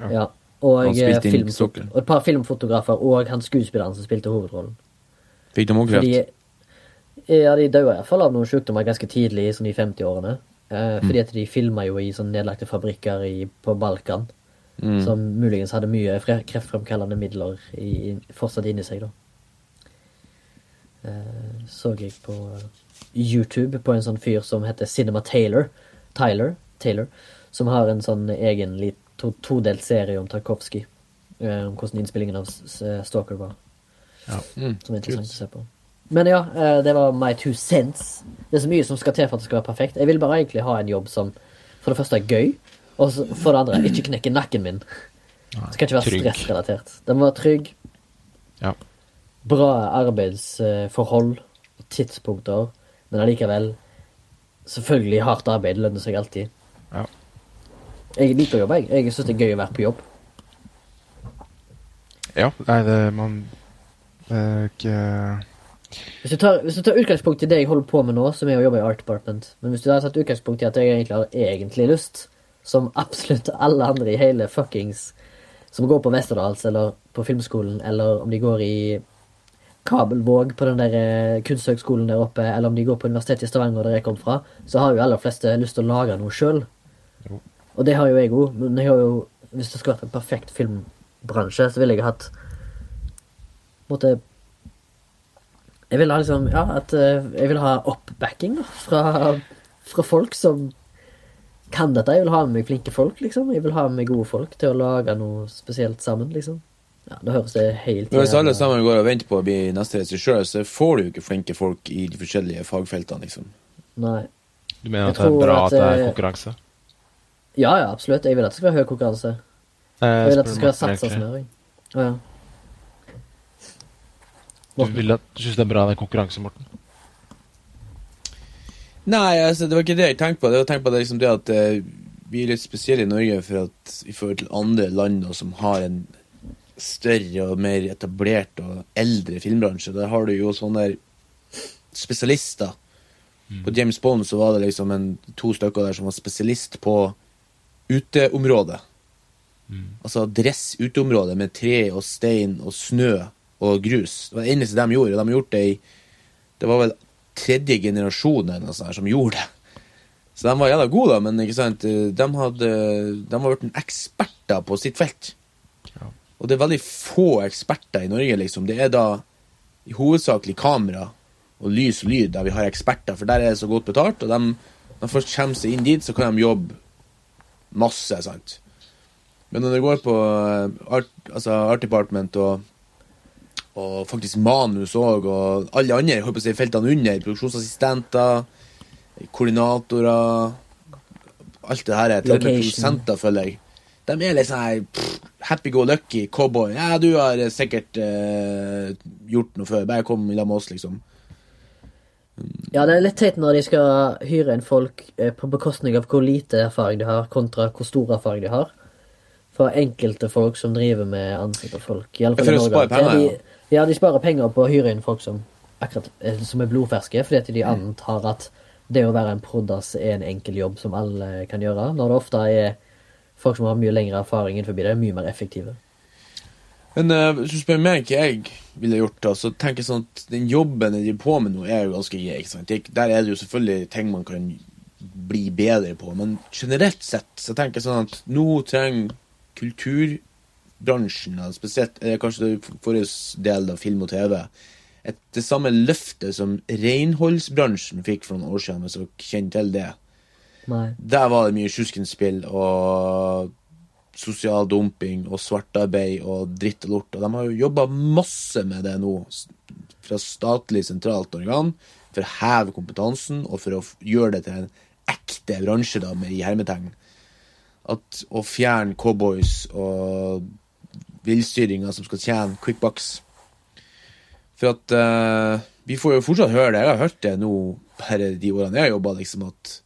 Ja. Ja. Og, filmfot- Stalker. og et par filmfotografer og han skuespilleren som spilte hovedrollen. Fikk de Fordi kreft? Ja, de døde iallfall av noen sykdommer ganske tidlig, sånn i 50-årene. Eh, Mm. fordi at de filma jo i sånn nedlagte fabrikker i, på Balkan. Mm. Som muligens hadde mye kreftfremkallende midler i, fortsatt inni seg, da. Eh, så jeg på eh, YouTube på en sånn fyr som heter Cinema Taylor. Tyler. Taylor. Som har en sånn egen to, todelt serie om Tarkovskij. eh, om hvordan innspillingen av Stalker var. Mm. Som er interessant å se på. Men ja, eh, det var my two cents. Det er så mye som skal til for at det skal være perfekt. Jeg vil bare egentlig ha en jobb som for det første er gøy, og for det andre ikke knekker nakken min. Det skal ikke være stressrelatert. Den må være trygg, Ja. bra arbeidsforhold og tidspunkter, men allikevel Selvfølgelig, hardt arbeid lønner seg alltid. Ja. Jeg liker å jobbe, jeg. Jeg syns det er gøy å være på jobb. ja. Nei, det man det er ikke Hvis du, tar, hvis du tar utgangspunkt i det jeg holder på med nå, som er å jobbe i Art Department Men hvis du har tatt utgangspunkt i at jeg egentlig har egentlig lyst, som absolutt alle andre i hele fuckings Som går på Westerdals eller på filmskolen, eller om de går i Kabelvåg på den der eh, kunsthøgskolen der oppe, eller om de går på Universitetet i Stavanger, der jeg kom fra, så har jo aller fleste lyst til å lage noe sjøl. Og det har jo jeg òg, men jeg har jo, hvis det skulle vært en perfekt filmbransje, så ville jeg hatt måtte Jeg vil ha liksom Ja, at eh, jeg vil ha oppbacking da, fra, fra folk som kan dette. Jeg vil ha med meg flinke folk, liksom. Jeg vil ha med meg gode folk til å lage noe spesielt sammen, liksom. Ja, Da høres det helt Når Hvis alle sammen går og venter på å bli neste regissør, så får du jo ikke flinke folk i de forskjellige fagfeltene, liksom. Nei. Du mener at det er bra at, at det er eh, konkurranse? Ja, ja, absolutt. Jeg vil at det skal være høy konkurranse. Jeg vil at det skal være satsa smøring. Å, ja. Du, vil at, du syns det er bra med konkurranse, Morten? Nei, altså, det var ikke det jeg tenkte på. Det var tenkt på det, liksom det at eh, vi er litt spesielle i Norge for at i forhold til andre land da, som har en større og mer etablert og eldre filmbransje. Der har du jo sånne spesialister. På James Bond så var det liksom en, to stykker der som var spesialist på uteområdet. Altså dress uteområdet med tre og stein og snø og grus. Det var det eneste de gjorde. og De har gjort det i Det var vel tredje generasjon eller noe sånt som gjorde det. Så de var jævla gode, da, men ikke sant? de hadde De var blitt eksperter på sitt felt. Og det er veldig få eksperter i Norge, liksom. Det er da i hovedsakelig kamera og lys og lyd der vi har eksperter, for der er det så godt betalt. Og de, når folk først kommer seg inn dit, så kan de jobbe masse, sant. Men når det går på eh, art, altså art department og, og faktisk manus òg, og alle andre holdt på å si, feltene under, produksjonsassistenter, koordinatorer Alt det her er til produsenter, føler jeg. De er litt sånn her happy go lucky, cowboy. Ja, du har sikkert eh, gjort noe før. Bare kom i lag med oss, liksom. Ja, det er litt teit når de skal hyre inn folk eh, på bekostning av hvor lite erfaring de har, kontra hvor stor erfaring de har. For enkelte folk som driver med ansikt og folk. Jeg føler i å Norge. spare penger, er de, ja, de sparer penger på å hyre inn folk som akkurat eh, som er blodferske, fordi at de antar at det å være en proddas er en enkel jobb som alle kan gjøre, når det ofte er folk som har mye lengre erfaring innenfor det, er mye mer effektive. Men uh, hvis du spør meg hva jeg ville gjort, da, så tenker jeg sånn at den jobben jeg driver på med nå, er jo ganske grei. ikke sant? Der er det jo selvfølgelig ting man kan bli bedre på, men generelt sett så tenker jeg sånn at nå trenger kulturbransjen, da, spesielt eh, kanskje det forrige del av film og TV, et, det samme løftet som renholdsbransjen fikk for noen år siden, hvis dere kjenner til det. Nei. Der var det mye sjuskensspill og sosial dumping og svartarbeid og dritt og lort. Og de har jo jobba masse med det nå, fra statlig sentralt organ, for å heve kompetansen og for å gjøre det til en ekte bransje, da, med i hermetegn. At å fjerne cowboys og villstyringer som skal tjene quick bucks. For at uh, vi får jo fortsatt høre det. Jeg har hørt det nå bare de årene jeg har jobba, liksom at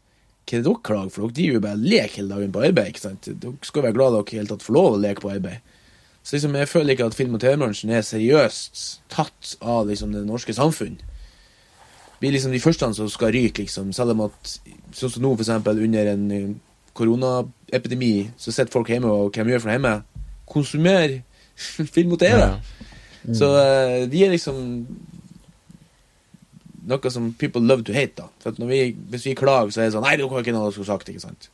hva er det dere klager for? Dere driver jo bare og hele dagen på arbeid. ikke sant? Dere skal være glad dere i hele tatt får lov å leke på arbeid. Så liksom, jeg føler ikke at film- og TV-bransjen er seriøst tatt av liksom, det norske samfunn. Er liksom de første som skal ryke, liksom. Selv om at sånn som nå, for eksempel, under en eh, koronaepidemi, så sitter folk hjemme, og hvem gjør for noe hjemme? Konsumer film og TV. Ja. Så eh, de er liksom noe som people love to hate, da. For vi, hvis vi klager, så er det sånn Nei, det har ikke noe du skulle sagt, ikke sant?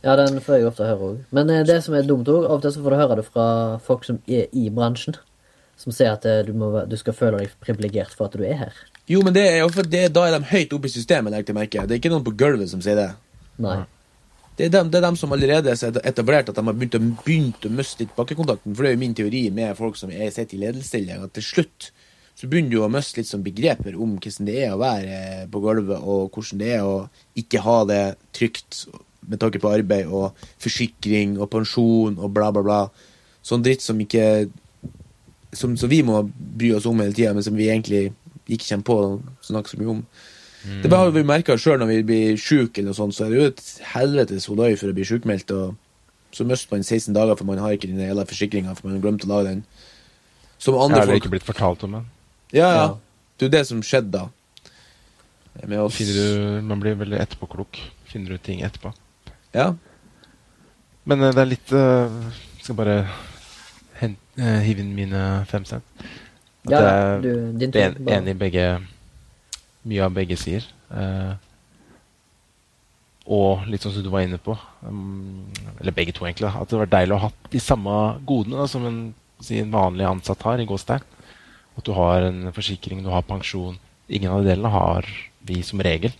Ja, den får jeg ofte høre òg. Men eh, det som er dumt òg, av og til så får du høre det fra folk som er i bransjen. Som sier at eh, du, må, du skal føle deg privilegert for at du er her. Jo, men det er jo for det, da er de høyt oppe i systemet, merke. Det er ikke noen på gulvet som sier det. Nei. Det er dem, det er dem som allerede er etablert, at de har begynt å, begynt å miste litt bakkekontakten. For det er jo min teori med folk som er sitter i ledelsesstilling, at til slutt så begynner du å miste litt sånn begreper om hvordan det er å være på gulvet, og hvordan det er å ikke ha det trygt med tanke på arbeid og forsikring og pensjon og bla, bla, bla. Sånn dritt som ikke Som, som vi må bry oss om hele tida, men som vi egentlig ikke kommer på å snakke så mye om. Det har vi merka sjøl når vi blir sjuke, eller noe sånt, så er det jo et helvetes hodøy for å bli sjukmeldt. Og så mister man 16 dager, for man har ikke den hele forsikringa, for man har glemt å lage den. Som Jeg andre har folk ikke blitt fortalt om den? Ja, ja. Det er jo det som skjedde da. Med oss. Du, man blir veldig etterpåklok. Finner du ting etterpå. Ja. Men eh, det er litt uh, Skal bare hen, uh, hive inn mine fem cent. At Ja, jeg du, din er tur. en, enig i begge Mye av begge sier. Eh, og litt sånn som du var inne på, um, eller begge to egentlig, at det var deilig å ha de samme godene da, som en, si, en vanlig ansatt har i Gåstein. At du har en forsikring, du har pensjon. Ingen av de delene har vi som regel.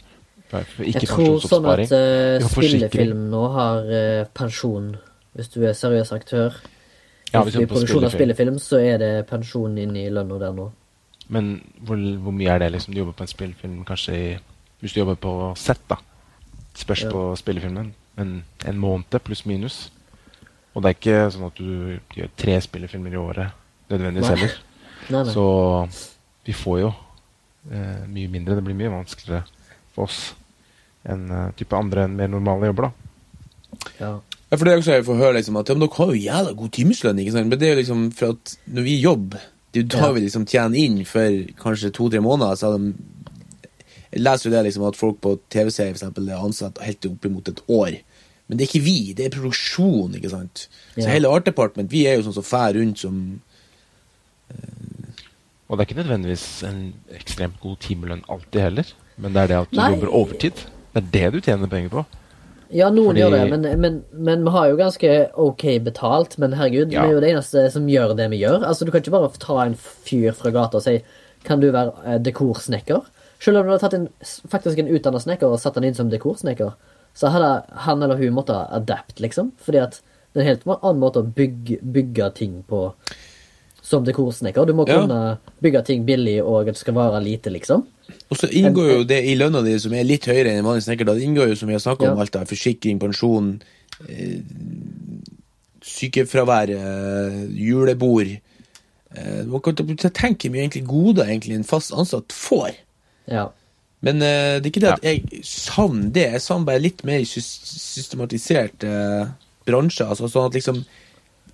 Ikke Jeg tror sånn at forsikring. spillefilm nå har uh, pensjon. Hvis du er seriøs aktør Ja, hvis du er i produksjon av spillefilm. spillefilm, så er det pensjon inn i lønna der nå. Men hvor, hvor mye er det liksom? Du jobber på en spillefilm kanskje i Hvis du jobber på sett, da. Spørs Ja. på spillefilmen. Men en måned pluss minus. Og det er ikke sånn at du gjør tre spillefilmer i året nødvendigvis Nei. heller. Nei, nei. Så vi får jo eh, mye mindre. Det blir mye vanskeligere for oss enn uh, type andre enn mer normale jobber, da. Ja. Ja, for det er også jeg får høre liksom at ja, men dere har jo jævla god timeslønn, ikke sant? Men det er jo liksom for at når vi jobber, det er jo liksom tjener inn for kanskje to-tre måneder, så de jeg leser jo det liksom at folk på TV-serier er ansatt helt opp imot et år Men det er ikke vi, det er produksjon, ikke sant. Så Ja. hele Art Department, vi er jo sånn som fær rundt som Og det er ikke nødvendigvis en ekstremt god timelønn alltid heller. Men det er det at du Nei. jobber overtid. Det er det du tjener penger på. Ja, noen Fordi- gjør det, men, men, men vi har jo ganske ok betalt. Men herregud, Ja. vi er jo det eneste som gjør det vi gjør. Altså, Du kan ikke bare ta en fyr fra gata og si Kan du være eh, dekorsnekker? Selv om du hadde tatt en, faktisk en utdanna snekker og satt han inn som dekorsnekker, så hadde han eller hun måttet adapt, liksom. Fordi at det er en helt annen måte å bygge, bygge ting på som dekorsnekker. Du må Ja. kunne bygge ting billig, og at det skal vare lite, liksom. Og så inngår jo det i lønna di, som er litt høyere enn en vanlig snekker, da. Det inngår jo, som vi har snakka om, Ja. alt der. Forsikring, pensjon, eh, sykefravær, eh, julebord. Eh, man kan tenke mye egentlig goder egentlig en fast ansatt får. Ja. Men det er ikke det at jeg savner det. Jeg savner bare litt mer sys systematisert bransje. Altså, sånn at liksom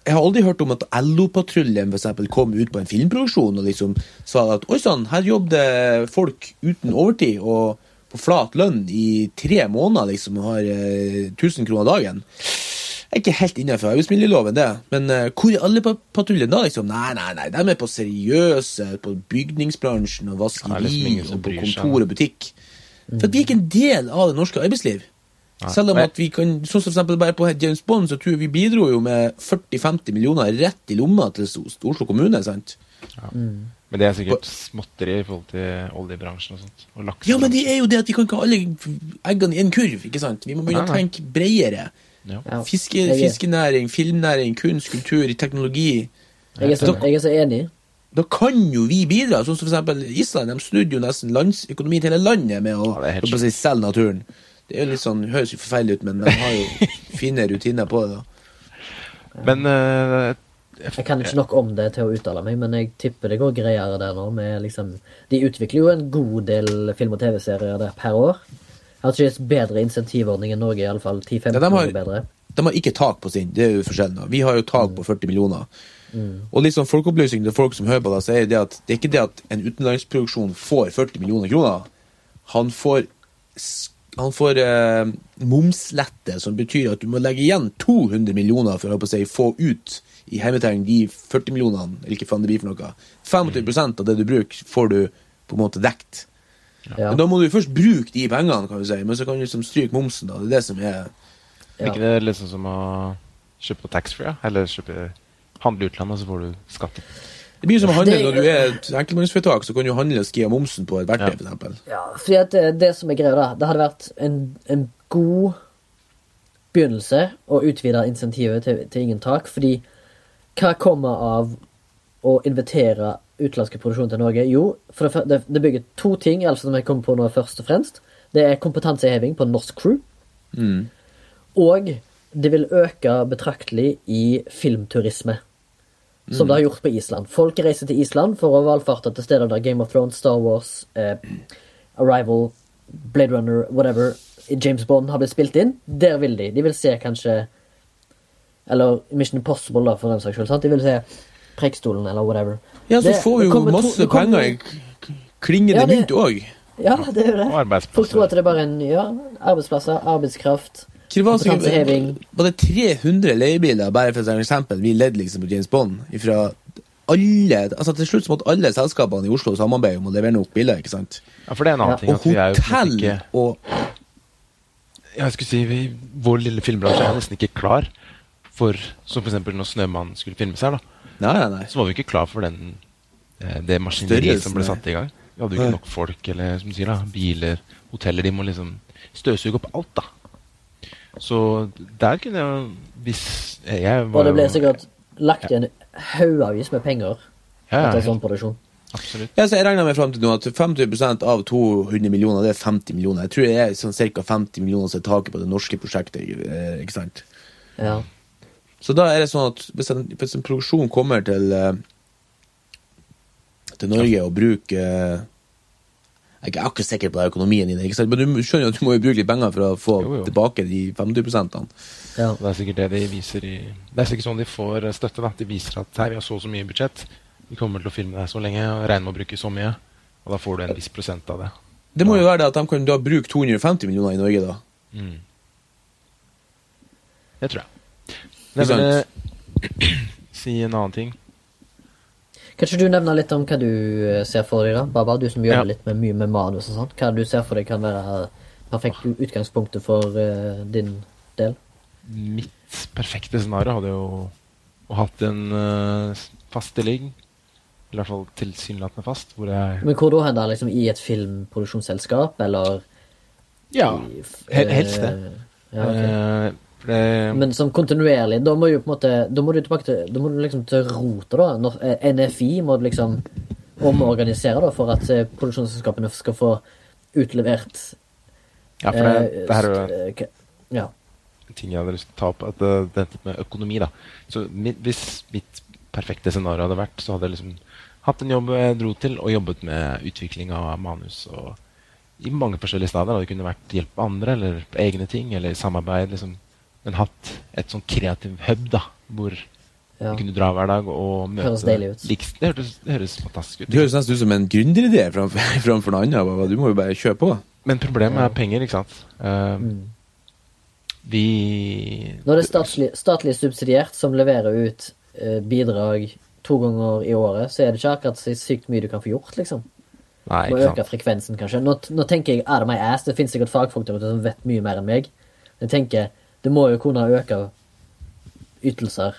Jeg har aldri hørt om at LO-patruljen kom ut på en filmproduksjon og liksom sa at oi sann, her jobbet folk uten overtid og på flat lønn i tre måneder liksom og har eh, 1000 kroner dagen. Jeg er ikke helt innenfor arbeidsmiljøloven, det. Men eh, hvor er alle pa- patruljen da, liksom? Nei, nei, nei, de er på seriøse, på bygningsbransjen og liksom vaskeri og på kontor og butikk. For at vi er ikke en del av det norske arbeidsliv. Nei. Selv om at vi kan, sånn som for eksempel bare på James Bond, så tror jeg vi bidro jo med 40-50 millioner rett i lomma til Oslo kommune, sant? Men det er sikkert småtteri i forhold til oljebransjen og sånt. Og. Ja, men det er jo det at vi kan ikke ha alle eggene i en kurv, ikke sant? Vi må begynne å Nei, å tenke bredere. Ja. ja. Fiske, fiskenæring, filmnæring, kunst, kultur, teknologi. Jeg er, så, jeg er så enig. Da kan jo vi bidra, sånn som for eksempel Island. De snudde jo nesten landsøkonomien til hele landet med å, Ja, å si, selge naturen. Det er jo litt sånn, høres jo forferdelig ut, men de har jo <laughs> fine rutiner på det. da. Men uh, Jeg kan ikke nok om det til å uttale meg, men jeg tipper det går greiere der nå. Med liksom, de utvikler jo en god del film- og TV-serier der per år. Jeg har ikke et bedre insentivordning enn Norge, iallfall 10-15 Ja, de har- år bedre. De har ikke tak på sin, det er jo forskjellen. da. Vi har jo tak på 40 millioner. Og litt sånn folkeopplysning til folk som hører på det, så er det at det er ikke det at en utenlandsproduksjon får 40 millioner kroner. Han får, han får eh, momslette, som betyr at du må legge igjen 200 millioner for å å si, få ut i hermetegn de 40 millionene, eller ikke faen det blir for noe. 25 av det du bruker, får du på en måte dekt. Ja. Men da må du først bruke de pengene, kan du si, men så kan du liksom stryke momsen. da, Det er det som er er ikke det liksom som å kjøpe på taxfree? Ja? Eller kjøpe, handle i utlandet, så får du skatt. Det blir som å handle Det- når du er et enkeltmannsforetak, så kan du handle og skrive momsen på et verktøy, Ja. for eksempel. Ja, fordi at det, det som er greia, da Det hadde vært en, en god begynnelse å utvide insentivet til, til ingen tak. Fordi hva kommer av å invitere utenlandske produksjoner til Norge? Jo, for det, det, det bygger to ting, altså som jeg kommer på nå først og fremst. Det er kompetanseheving på norsk crew. Mm. Og det vil øke betraktelig i filmturisme. Som det har gjort på Island. Folk reiser til Island for å valfarte til steder der Game of Thrones, Star Wars, eh, Arrival, Blade Runner, whatever, James Bond har blitt spilt inn. Der vil de. De vil se kanskje Eller Mission Impossible, da, for den saks skyld. sant? De vil se Preikestolen, eller whatever. Ja, så Det- får vi jo kommer to- masse det kommer- penger i klingende Ja, mynt òg. Ja, det er jo det. Folk tror at det er bare en ja, arbeidsplasser, arbeidskraft. Kompetanseheving. Var det 300 leiebiler, bare for et eksempel, vi ledde liksom på James Bond, ifra alle altså Til slutt så måtte alle selskapene i Oslo samarbeide om å levere nok biler, ikke sant? Ja, for det er en annen Ja, ting. Og At vi er jo hotell ikke og Jeg skulle si vi, Vår lille filmbransje er nesten ikke klar for Som for eksempel når 'Snømann' skulle filmes her, da. Nei, nei, nei. Så var vi ikke klar for den eh, det maskineriet som ble satt i gang. Vi hadde jo ikke nok folk, eller som du sier, da, biler, hoteller. De må liksom støvsuge opp alt, da. Så der kunne jeg Hvis jeg var Og det ble sikkert lagt igjen haugavis med penger ja, etter helt- sånn produksjon. Absolutt. Ja, så jeg regner meg frem til nå at 50 av 200 millioner, det er 50 millioner. Jeg tror det er sånn ca. 50 millioner som er taket på det norske prosjektet. eh, ikke sant? Ja. Så da er det sånn at hvis en, hvis en produksjon kommer til eh, til Norge og bruker eh, Jeg er ikke sikker på økonomien din, ikke sant? men du skjønner at du må jo bruke litt penger for å få Jo, jo. tilbake de 50 ja. Det er sikkert det de viser i Det er sikkert sånn de får eh, støtte. da De viser at her, vi har så og så mye budsjett. Vi kommer til å filme det så lenge og regner med å bruke så mye. Og da får du en viss prosent av det. Det må jo være det at de kan da bruke 250 millioner i Norge, da. Mm. Det tror jeg. Men jeg vil <clears throat> si en annen ting. Kan ikke du nevner litt om hva du eh, ser for deg, da? Baba, du som jobber Ja. litt med mye med manus og sånt. Hva du ser for deg kan være perfekt utgangspunktet for uh, din del? Mitt perfekte scenario hadde jo å hatt en uh, fast stilling. I hvert fall tilsynelatende fast, hvor jeg Men hvor da hen, da? Liksom i et filmproduksjonsselskap, eller Ja, helst det. Ja, ok. Eh, det Men som kontinuerlig, da må du på en måte Da må du tilbake til Da må du liksom til rota, da. Når, eh, NFI må du liksom omorganisere, da, for at eh, produksjonsselskapene skal få utlevert Ja, for det, eh, det her er jo eh, Ja. ting jeg hadde lyst til å ta opp. At det, endte med økonomi, da. Så mitt, hvis mitt perfekte scenario hadde vært, så hadde jeg liksom hatt en jobb jeg dro til, og jobbet med utvikling av manus. og i mange forskjellige steder. Det kunne vært hjelp av andre, eller egne ting, eller samarbeid. liksom. Men hatt et sånn kreativ hub, da, hvor Ja. du kunne dra hver dag og møte Høres deilig ut. Liks- det, høres, det høres fantastisk ut. Det høres nesten ut som en gründeridé framfor, <laughs> framfor noe annet. Baba. Du må jo bare kjøre på. Men problemet er penger, ikke sant. Eh, Mm. Vi Når det er statlig, statlig subsidiert som leverer ut eh, bidrag to ganger i året, så er det ikke akkurat så sykt mye du kan få gjort, liksom. Nei, Må ikke øke sant. frekvensen, kanskje. Nå, nå tenker jeg out of my ass. Det finnes sikkert fagfolk der ute som vet mye mer enn meg. Jeg tenker, det må jo kunne øke ytelser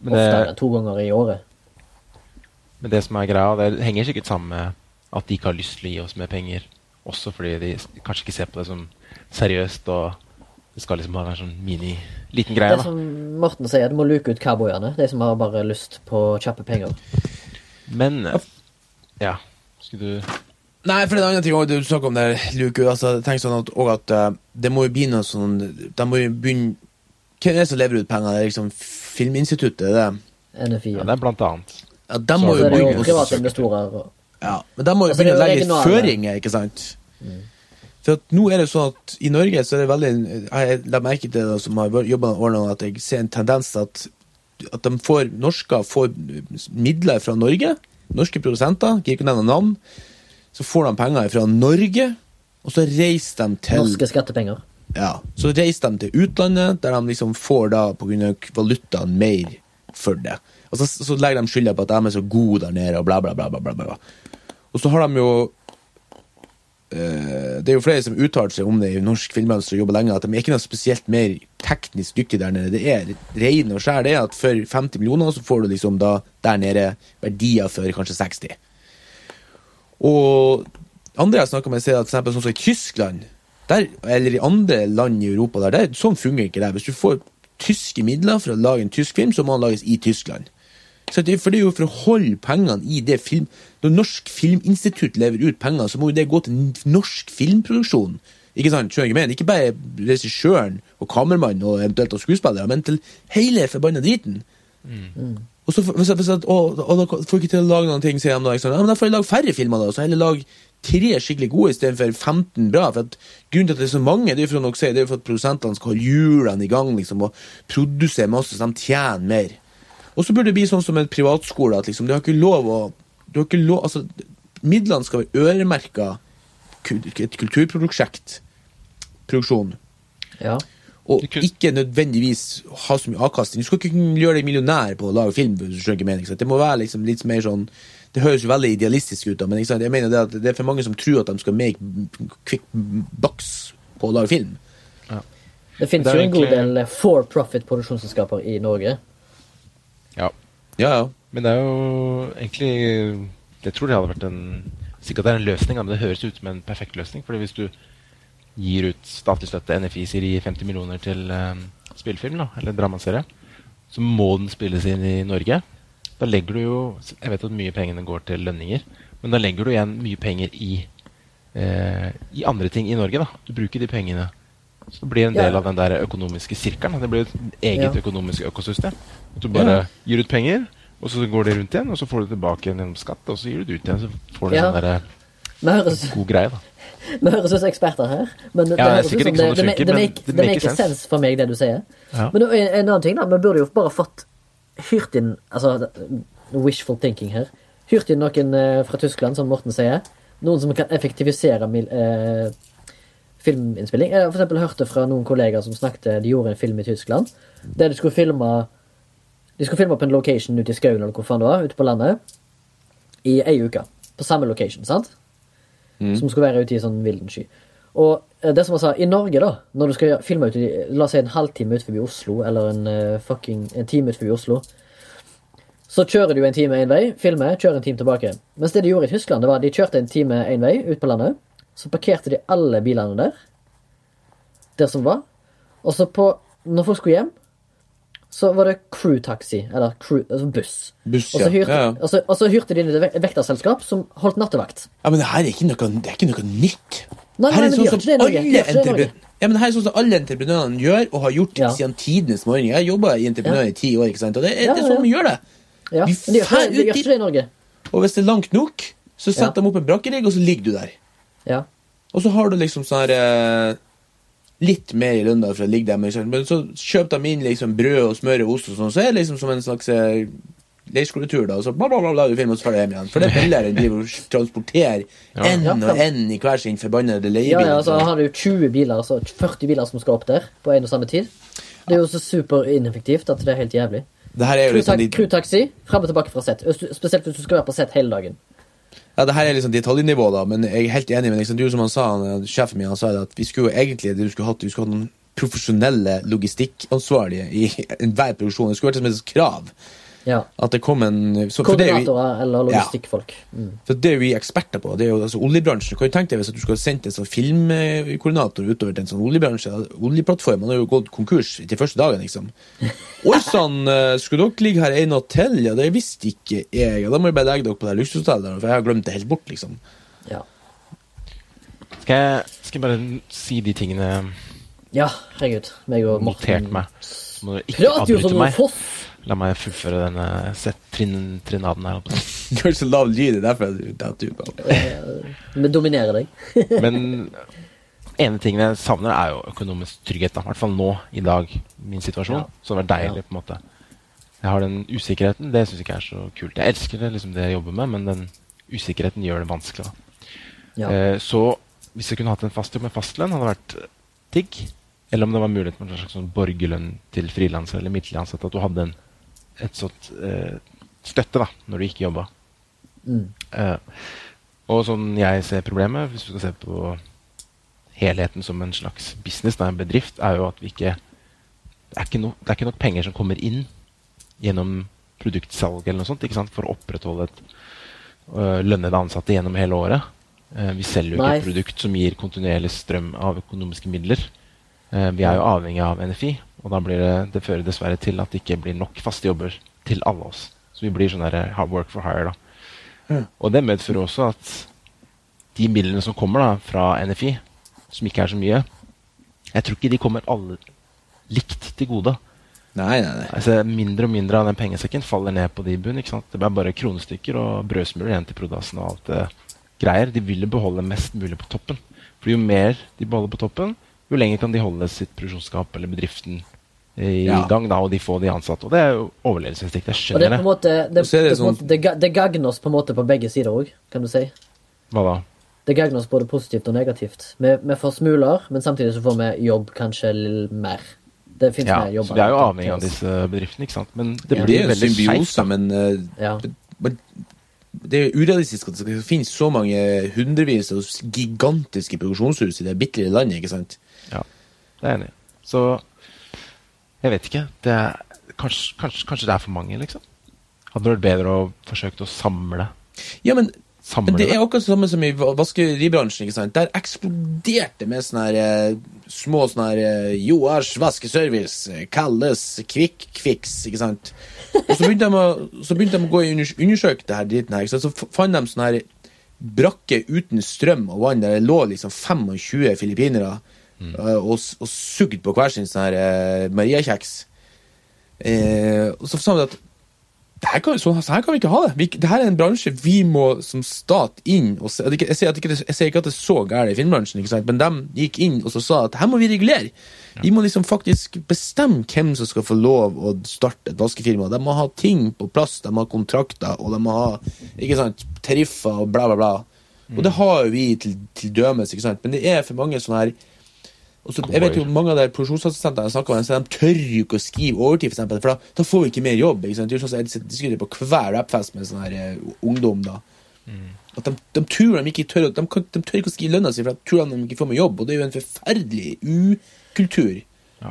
det, oftere to ganger i året. men det som er greia, det henger sikkert sammen med at de ikke har lyst til å gi oss mer penger. Også fordi de kanskje ikke ser på det som seriøst, og det skal liksom være sånn mini liten greie. Det da. som Morten sier, du må luke ut cowboyene. De som har bare lyst på kjappe penger. Men ja, skulle du Nei, for det er en annen ting også, du snakker om der, Luke. Altså, tenk sånn at, og at uh, det må jo bli noe sånn De må jo begynne Hvem er det som lever ut penger? Det er liksom Filminstituttet? er det? NFI. Ja, det er blant annet. Ja, de må jo begynne å søke. Ja, men de må jo Altså, begynne å legge regionale. føringer, ikke sant? For at nå er det sånn at i Norge så er det veldig Jeg la merke til det som har jobba med årene, at jeg ser en tendens til at, at de får norsker får midler fra Norge. Norske produsenter, gir ikke nevne navn. Så får de penger fra Norge, og så reiser de til Norske skattepenger. Ja, Så reiser de til utlandet, der de liksom får da pga. valutaen mer for det. Og så, så legger de skylda på at de er så gode der nede, og bla, bla, bla. bla, bla, bla. Og så har de jo eh, Det er jo flere som uttaler seg om det i norsk filmbransje og jobber lenge, at de er ikke noe spesielt mer teknisk dyktige der nede. Det er rein og skjær det at for 50 millioner så får du liksom da der nede verdier for kanskje 60. Og andre jeg snakker med, sier at for sånn som i Tyskland, der, eller i andre land i Europa, der, der, sånn fungerer ikke det. Hvis du får tyske midler for å lage en tysk film, så må den lages i Tyskland. Så det, for det er jo for å holde pengene i det film Når Norsk Filminstitutt lever ut penger, så må jo det gå til norsk filmproduksjon. Ikke sant? Skjønner jeg mener? Ikke bare regissøren og kameramannen og eventuelt og skuespillere, men til hele forbanna driten. Og, så, hvis, hvis, og, og da får ikke til å lage noen ting, sier de da. Ikke sant? Ja, men da får jeg lage færre filmer, da. Så heller lage tre skikkelig gode istedenfor 15 bra. For at Grunnen til at det er så mange, det er for, si, det er for at produsentene skal holde hjulene i gang liksom, og produsere masse, så de tjener mer. Og så burde det bli sånn som en privatskole, at liksom, du har ikke lov å du har ikke lov, altså, Midlene skal være øremerka et kulturprosjekt. Produksjon. Ja. Og kunne- ikke nødvendigvis ha så mye avkastning. Du skal ikke kunne gjøre deg millionær på å lage film. hvis du skjønner mener, ikke? Det må være liksom litt mer sånn Det høres jo veldig idealistisk ut, da, men ikke sant? jeg mener det at det er for mange som tror at de skal make quick bucks på å lage film. Det finnes Det jo en god del for profit-produksjonsselskaper i Norge. Ja. Ja, ja. Men det er jo egentlig Jeg tror det hadde vært en Sikkert det er en løsning, men det høres ut som en perfekt løsning. Fordi hvis du gir ut statlig støtte, NFI sier gir 50 millioner til eh, spillefilm, da, eller dramaserie, så må den spilles inn i Norge. Da legger du jo Jeg vet at mye pengene går til lønninger, men da legger du igjen mye penger i eh, i andre ting i Norge. da. Du bruker de pengene. Så det blir en Ja. del av den der økonomiske sirkelen. Det blir et eget Ja. økonomisk økosystem. At du bare Ja. gir ut penger, og så går det rundt igjen, og så får du tilbake igjen gjennom skatt, og så gir du det ut igjen, så får du Ja. en sånn god greie, da. Vi høres ut som eksperter her, men det, Ja, det det det, det, det det maker sense. for meg, det du sier. Ja. Men en, en annen ting, da. Vi burde jo bare fått hyrt inn Altså, wishful thinking her. Hyrt inn noen eh, fra Tyskland, som Morten sier. Noen som kan effektivisere eh, filminnspilling. Jeg har for eksempel det fra noen kollegaer som snakket De gjorde en film i Tyskland der de skulle filme De skulle filme på en location ute i skauen eller hvor faen det var, ute på landet, i ei uke. På samme location, sant? Som skulle være ute i sånn vilden sky. Og eh, det som jeg sa, i Norge, da, når du skal filme ut i La oss si en halvtime ut forbi Oslo, eller en uh, fucking en time ut forbi Oslo, så kjører du en time én vei, filmer, kjører en time tilbake. Mens det de gjorde i Tyskland, det var at de kjørte en time én vei ut på landet. Så parkerte de alle bilene der, der som var. Og så på Når folk skulle hjem, så var det crew-taxi, eller crew, altså buss. Buss, og, så ja. hyrte, Ja, ja. Og, så, og så hyrte de inn et ve- vekterselskap som holdt nattevakt. Ja, men det her er ikke noe, det er ikke noe nytt. Nei, Her er sånn som alle. Ja, men det her er sånn som alle entreprenørene gjør, og har gjort Ja. siden tidenes morgen. Jeg har jobba i entreprenør Ja. i ti år, ikke sant? og det er, Ja, det er ja, sånn vi gjør det. Ja, Vi de gjør ikke de gjør ikke det i Norge. Og hvis det er langt nok, så setter Ja. de opp en brakkerigg, og så ligger du der. Ja. Og så har du liksom sånn her eh, Litt mer i lønna for å ligge der, men så- men så kjøper de inn liksom brød og smør og ost og sånn, så er det liksom som en slags eh, leirskoletur, da, og så bla, bla, bla, bla, du filmer og så drar du hjem igjen. For det er billigere enn å transportere en Ja, og én i hver sin forbannede Ja, leiebil. ja, altså har du 20 biler, altså 40 biler som skal opp der på en og samme tid. Det er jo så superineffektivt at det er helt jævlig. er liksom de, Crewtaxi fram og tilbake fra sett. Spesielt hvis du skal være på sett hele dagen. Ja, det her er liksom detaljnivå, da, men jeg er helt enig med liksom, du som han sa, han, sjefen min han sa at vi skulle jo egentlig du skulle hatt, vi skulle hatt noen profesjonelle logistikkansvarlige i <laughs> enhver produksjon. Det skulle vært som et krav. Ja. At det kom en så, for det er jo- Koordinatorer eller logistikkfolk. Mm. For det er vi eksperter på. Det er jo altså oljebransjen. Hva kan du tenke deg hvis du skulle sendt en sånn filmkoordinator utover til en sånn oljebransje. Oljeplattformen har jo gått konkurs til første dagen, liksom. <laughs> Oi sann, eh, skulle dere ligge her en natt til? Ja, det visste ikke jeg. Ja, da må jeg bare legge dere på det luksushotellet, for jeg har glemt det helt bort, liksom. Ja. Skal jeg, skal jeg bare si de tingene ja, herregud. Meg og Morten notert meg? Prater jo som noen foss. La meg fullføre denne set, trin, trinaden her. <laughs> Du har så lav lyd, det er derfor du detter ut. Men Vi dominerer deg. <laughs> Men ene tingen jeg savner, er jo økonomisk trygghet. da. I hvert fall nå, i dag, min situasjon. Ja. Så det var deilig, på en måte. Jeg har den usikkerheten. Det syns jeg ikke er så kult. Jeg elsker det, liksom det jeg jobber med, men den usikkerheten gjør det vanskelig. da. Ja. Eh, så hvis jeg kunne hatt en fast jobb med fastlønn, hadde det vært digg. Eller om det var mulighet for en slags sånn borgerlønn til frilansere eller midlertidig ansatte. At du hadde en, et sånt eh, støtte da, når du ikke jobba. Mm. Eh, og sånn jeg ser problemet, hvis du skal se på helheten som en slags business, da, en bedrift, er jo at vi ikke det er ikke, no, det er ikke nok penger som kommer inn gjennom produktsalg eller noe sånt, ikke sant, for å opprettholde et øh, lønnede ansatte gjennom hele året. Eh, vi selger jo ikke et produkt som gir kontinuerlig strøm av økonomiske midler. Eh, vi er jo avhengig av NFI, og da blir det, det fører dessverre til at det ikke blir nok faste jobber til alle oss. Så vi blir sånn der eh, work for hire, da. Og det medfører også at de midlene som kommer da fra NFI, som ikke er så mye, jeg tror ikke de kommer alle likt til gode. Nei, nei, nei. Altså Mindre og mindre av den pengesekken faller ned på de bunn. ikke sant? Det blir bare kronestykker og brødsmuler igjen til prodassen og alt det greier. De vil beholde mest mulig på toppen. For jo mer de beholder på toppen, jo lenger kan de holde sitt produksjonsskap eller bedriften i Ja. gang, da, og de får de ansatte. Og det er jo overlevelsesinstinkt. Jeg Og det er skjønner på det. måte Det, det sånn- måte, det, det gagner oss på en måte på begge sider òg, kan du si. Hva da? Det gagner oss både positivt og negativt. Vi, vi får smuler, men samtidig så får vi jobb kanskje litt mer. Det fins Ja, mer jobber. så Vi er jo avhengig av disse bedriftene, ikke sant. Men det Ja. Det blir er en veldig skeivt. men eh, Ja. men det er jo urealistisk at det skal finnes så mange hundrevis av gigantiske produksjonshus i det bitte lille landet, ikke sant? Det er jeg enig i. Så jeg vet ikke. Det er, kanskje, kanskje, kanskje det er for mange, liksom? Hadde det vært bedre å forsøke å samle Ja, men Samle det er akkurat det samme som i vaskeribransjen, ikke sant? Der eksploderte med sånne her eh, små sånne her eh, Joars vaskeservice, eh, kalles Kvikk Kviks, ikke sant? Og så begynte de å, så begynte de å gå og undersøke det her dritten her, ikke sant? Så fant de sånne her brakke uten strøm og vann, der det lå liksom 25 filippinere eh, og, og sugd på hver sin sånn her eh, Maria-kjeks. Eh, og så sa vi at det her kan, så, så her kan vi ikke ha det. Vi, det her er en bransje vi må som stat inn og se, jeg, sier ikke, jeg sier ikke at det er så gærent i filmbransjen, men de gikk inn og så sa at her må vi regulere. Vi må liksom faktisk bestemme hvem som skal få lov å starte et vaskefirma. De må ha ting på plass, de må ha kontrakter, og de må ha ikke sant, tariffer og bla, bla, bla. Og det har jo vi til, til dømes, ikke sant? men det er for mange sånne her Og så, jeg vet jo mange av de produksjonsassistentene jeg snakker med, så de tør jo ikke å skrive overtid, for, eksempel, for da, da får vi ikke mer jobb. ikke sant? Det er jo sånn som jeg diskuterer på hver rappfest med sånn her uh, ungdom. da. At de, de tror de ikke tør, de, kan, de tør ikke å skrive lønna si, for de tror de ikke får mer jobb. Og det er jo en forferdelig ukultur.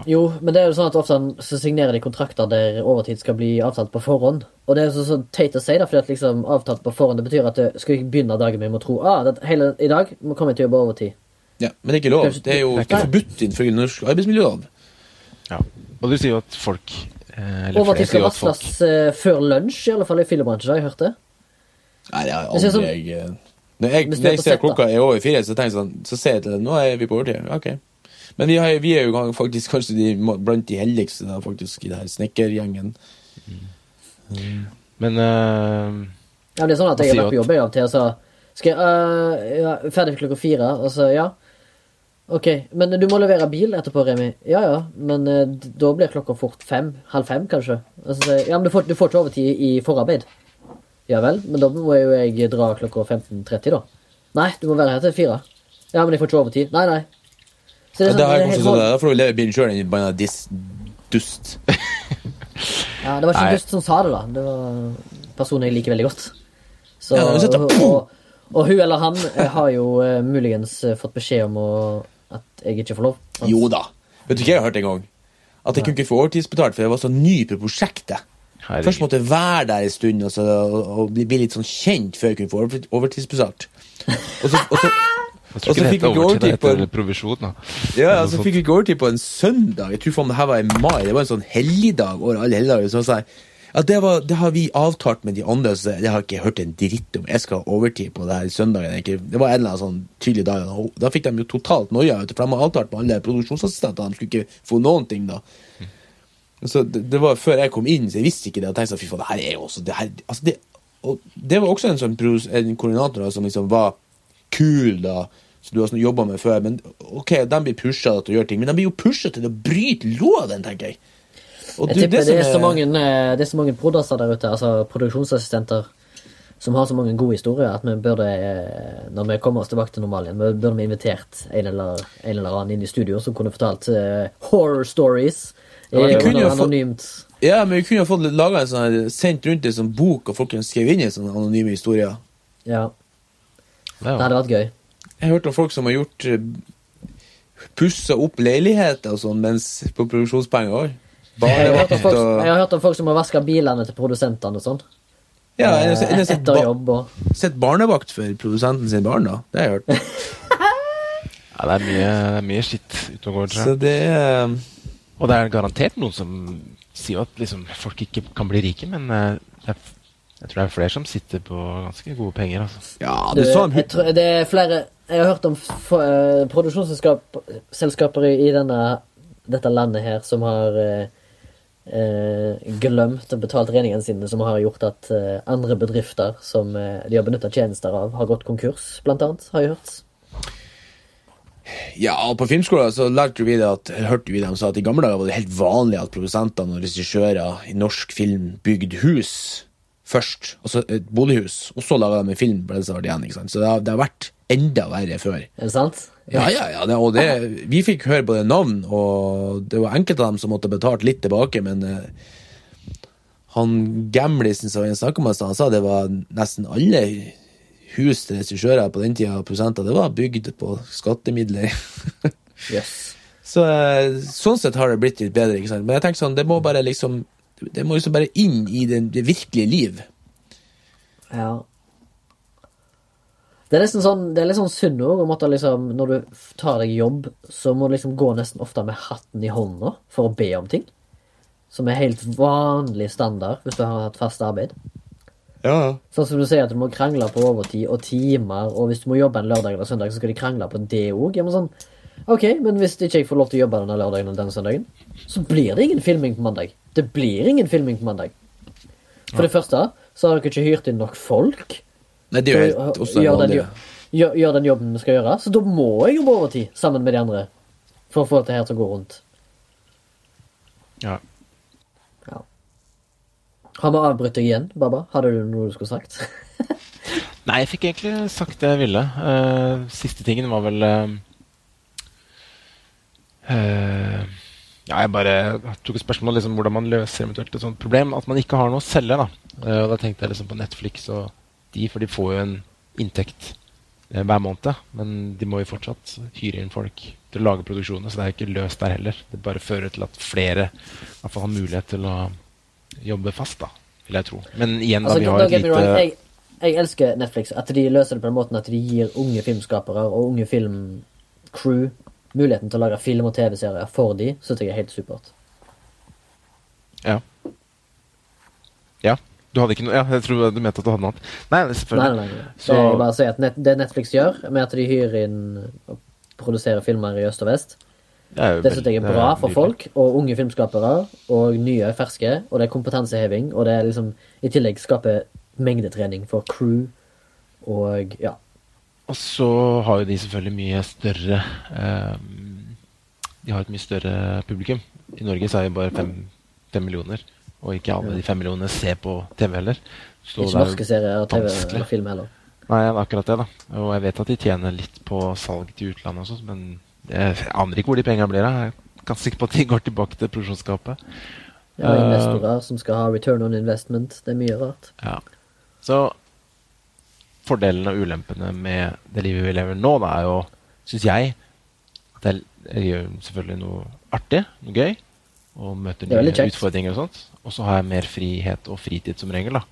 Jo, men det er jo sånn at ofte så signerer de kontrakter der overtid skal bli avtalt på forhånd. Og det er jo så, så teit å si, da, fordi at liksom avtalt på forhånd det betyr at du skal ikke begynne dagen med å tro ah, det, hele, i dag må komme jeg til å jobbe overtid. Ja, Men det er ikke lov. Det er jo Nei. ikke forbudt innenfor norsk arbeidsmiljølov. Ja. Og du sier jo at folk eh, eller Overtid flere skal folk varsles eh, før lunsj, i alle fall i filmbransjen, har jeg hørt det. Nei, det har jeg aldri jeg eh, Når jeg, når er jeg ser klokka er over fire, så tenker jeg sånn Så ser jeg til det. Nå er vi på overtid. Ok. Men vi, har, vi er jo faktisk kanskje de, blant de heldigste da, faktisk, i det her snekkergjengen. Men uh, Ja, men det er sånn at jeg har vært på jobb en gang og til, og så skal jeg uh, ja, Ferdig klokka fire, og så ja. Ok, men du må levere bil etterpå, Remi. Ja ja, men eh, da blir klokka fort fem. Halv fem, kanskje. Og så sier jeg, ja, men du får, du får ikke overtid i forarbeid. Ja vel, men da må jo jeg dra klokka 15.30, da. Nei, du må være her til fire. Ja, men jeg får ikke overtid. Nei, nei. Så Ja, det jeg helt sånn, Da får du leve bilen sjøl, den banna dust. <laughs> Ja, det var ikke Nei. Dust som sa det, da. Det var personen jeg liker veldig godt. Så, Ja, men og, og hun eller han eh, har jo uh, muligens uh, fått beskjed om å, at jeg ikke får lov. At... Jo da. Vet du hva jeg har hørt en gang? At jeg kunne ikke få overtidsbetalt, for jeg var så ny på prosjektet. herregud. Først måtte jeg være der en stund altså, og, og bli, litt sånn kjent før jeg kunne få overtidsbetalt. Og så, og så, <laughs> Jeg tror og så ikke det fikk heter vi ikke overtid, det på heter en- provisjon. da. ja, og så fikk vi ikke overtid på en søndag. Jeg tror faen det her var i mai. Det var en sånn helligdag over alle helligdager. Så sa jeg ja, det, var, det har vi avtalt med de andre, så det har jeg ikke hørt en dritt om. Jeg skal ha overtid på det her søndagen. Ikke? Det var en eller annen sånn tydelig dag. Da fikk de jo totalt noia, for de har avtalt med alle produksjonsassistentene. De skulle ikke få noen ting da. Så det, det var før jeg kom inn, så jeg visste ikke det. Og tenkte sånn, fy faen, det her er jo også det her, altså det, det var også en sånn en koordinator da, som liksom var kul, da, som du har sånn jobba med før. Men ok, de blir pusha til å gjøre ting, men de blir jo pusha til å bryte loven, tenker jeg. Og Jeg det- tipper det det, er så mange, eh, det er så mange prodasser der ute, altså produksjonsassistenter, som har så mange gode historier at vi burde, eh, når vi kommer oss tilbake til normalen, burde vi invitert en eller, en eller annen inn i studio som kunne fortalt uh, horror stories. Ja, vi eh, kunne jo Fått. Ja, men vi kunne jo fått laga en sånn sendt rundt en sånn bok, og folk kunne skrevet inn i sånne anonyme historier. Ja, Det hadde vært gøy. Jeg har hørt om folk som har gjort Pussa opp leiligheter og sånn mens på produksjonspenger òg. Jeg har, hørt om folk, jeg har hørt om folk som har vaske bilene til produsentene og sånn. Ja, jeg har eh, jeg har sett etter ba- jobb og sett barnevakt for produsenten sin barn, da. Det har jeg hørt. <laughs> Ja, det er mye, mye skitt ute og går, tror Så jeg. det um... Og det er garantert noen som sier at liksom, folk ikke kan bli rike, men eh, det er, jeg tror det er flere som sitter på ganske gode penger. Altså. Ja, det er sånn. jeg tror, det er flere Jeg har hørt om eh, produksjonsselskaper i, denne, dette landet her som har eh, glemt og betalt regningene sine, som har gjort at eh, andre bedrifter som eh, de har benytta tjenester av, har gått konkurs, blant annet, har jeg hørt. Ja, på filmskolen så lærte vi det at, hørte vi dem sa at i gamle dager var det helt vanlig at produsentene og regissører i norsk film bygde hus først, altså et bolighus, og så laga de en film på det som igjen. ikke sant? Så det har, det har vært enda verre før. Er det sant? Ja, ja, ja, det, og det, vi fikk høre både navn, og det var enkelte av dem som måtte betalt litt tilbake, men uh, han gamlisen som jeg snakka med, han sa det var nesten alle hus til regissører på den tida, prosenter, det var bygd på skattemidler. <laughs> yes. Så eh, sånn sett har det blitt litt bedre, ikke sant. Men jeg tenker sånn, det må bare liksom Det må liksom bare inn i det, det virkelige liv. Ja. Det er nesten sånn Det er litt sånn synd òg om at liksom, når du tar deg jobb, så må du liksom gå nesten ofte med hatten i hånda for å be om ting. Som er helt vanlig standard hvis du har hatt fast arbeid. Ja, ja. Sånn som du sier at du må krangle på overtid og timer, og hvis du må jobbe en lørdag eller søndag, så skal de krangle på det òg. Ja, men sånn, ok, men hvis ikke jeg får lov til å jobbe denne lørdagen eller denne søndagen, så blir det ingen filming på mandag. Det blir ingen filming på mandag. For det første så har dere ikke hyrt inn nok folk Nei, det er jo helt også gjør, den, gjør, gjør den jobben vi skal gjøre, så da må jeg jobbe overtid sammen med de andre for å få dette her til å gå rundt. Ja. Ja. Har vi avbrutt deg igjen, Baba? Hadde du noe du skulle sagt? <laughs> Nei, jeg fikk egentlig sagt det jeg ville. Uh, siste tingen var vel uh, uh, ja, jeg bare tok et spørsmål liksom, hvordan man løser eventuelt et sånt problem. At man ikke har noe å selge. da. Eh, og da tenkte jeg liksom på Netflix og de, for de får jo en inntekt eh, hver måned. Men de må jo fortsatt hyre inn folk til å lage produksjoner, så det er ikke løst der heller. Det bare fører til at flere i hvert fall har mulighet til å jobbe fast, da, vil jeg tro. Men igjen, da, Altså, vi har et lite jeg, elsker Netflix. At de løser det på den måten at de gir unge filmskapere og unge filmcrew muligheten til å lage film og TV-serier for de, synes jeg er helt supert. Ja. Ja. Du hadde ikke noe Ja, jeg tror du mente at du hadde noe annet. Nei, Nei, selvfølgelig. nei, nei. Så- Det, jeg bare sier at net, det Netflix gjør, med at de hyrer inn og produserer filmer i øst og vest, Det det synes jeg er bra for folk, og unge filmskapere, og nye, ferske, og det er kompetanseheving, og det er liksom i tillegg skaper mengdetrening for crew, og ja. Og så har jo de selvfølgelig mye større um, De har et mye større publikum. I Norge så er vi bare fem, fem millioner, og ikke alle de fem millionene ser på TV heller. Så Ikke norske serier og TV eller film heller. Nei, akkurat det, da. Og jeg vet at de tjener litt på salg til utlandet også, men jeg aner ikke hvor de pengene blir av. Jeg er ganske sikker på at de går tilbake til produksjonsskapet. Ja, investorer investorer som skal ha return on investment. Det er mye rart. Ja. Så fordelene og ulempene med det livet vi lever nå, da, er jo, syns jeg, at jeg, gjør selvfølgelig noe artig, noe gøy, og møter er nye utfordringer og sånt. Og så har jeg mer frihet og fritid som regel, da.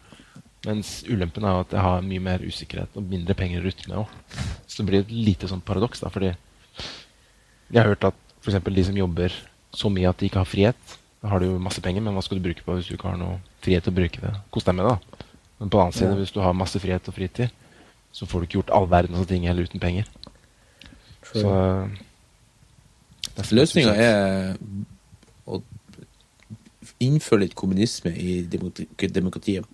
Mens ulempen er jo at jeg har mye mer usikkerhet og mindre penger å rutte med Også. Så det blir et lite sånn paradoks, da, fordi jeg har hørt at f.eks. de som jobber så mye at de ikke har frihet, da har du jo masse penger, men hva skal du bruke på hvis du ikke har noe frihet til å bruke det? Kos deg med det, da. Men på den annen side, Ja. hvis du har masse frihet og fritid, så får du ikke gjort all verdens ting heller uten penger. True. Så det er Løsninga er å innføre litt kommunisme i demokratiet.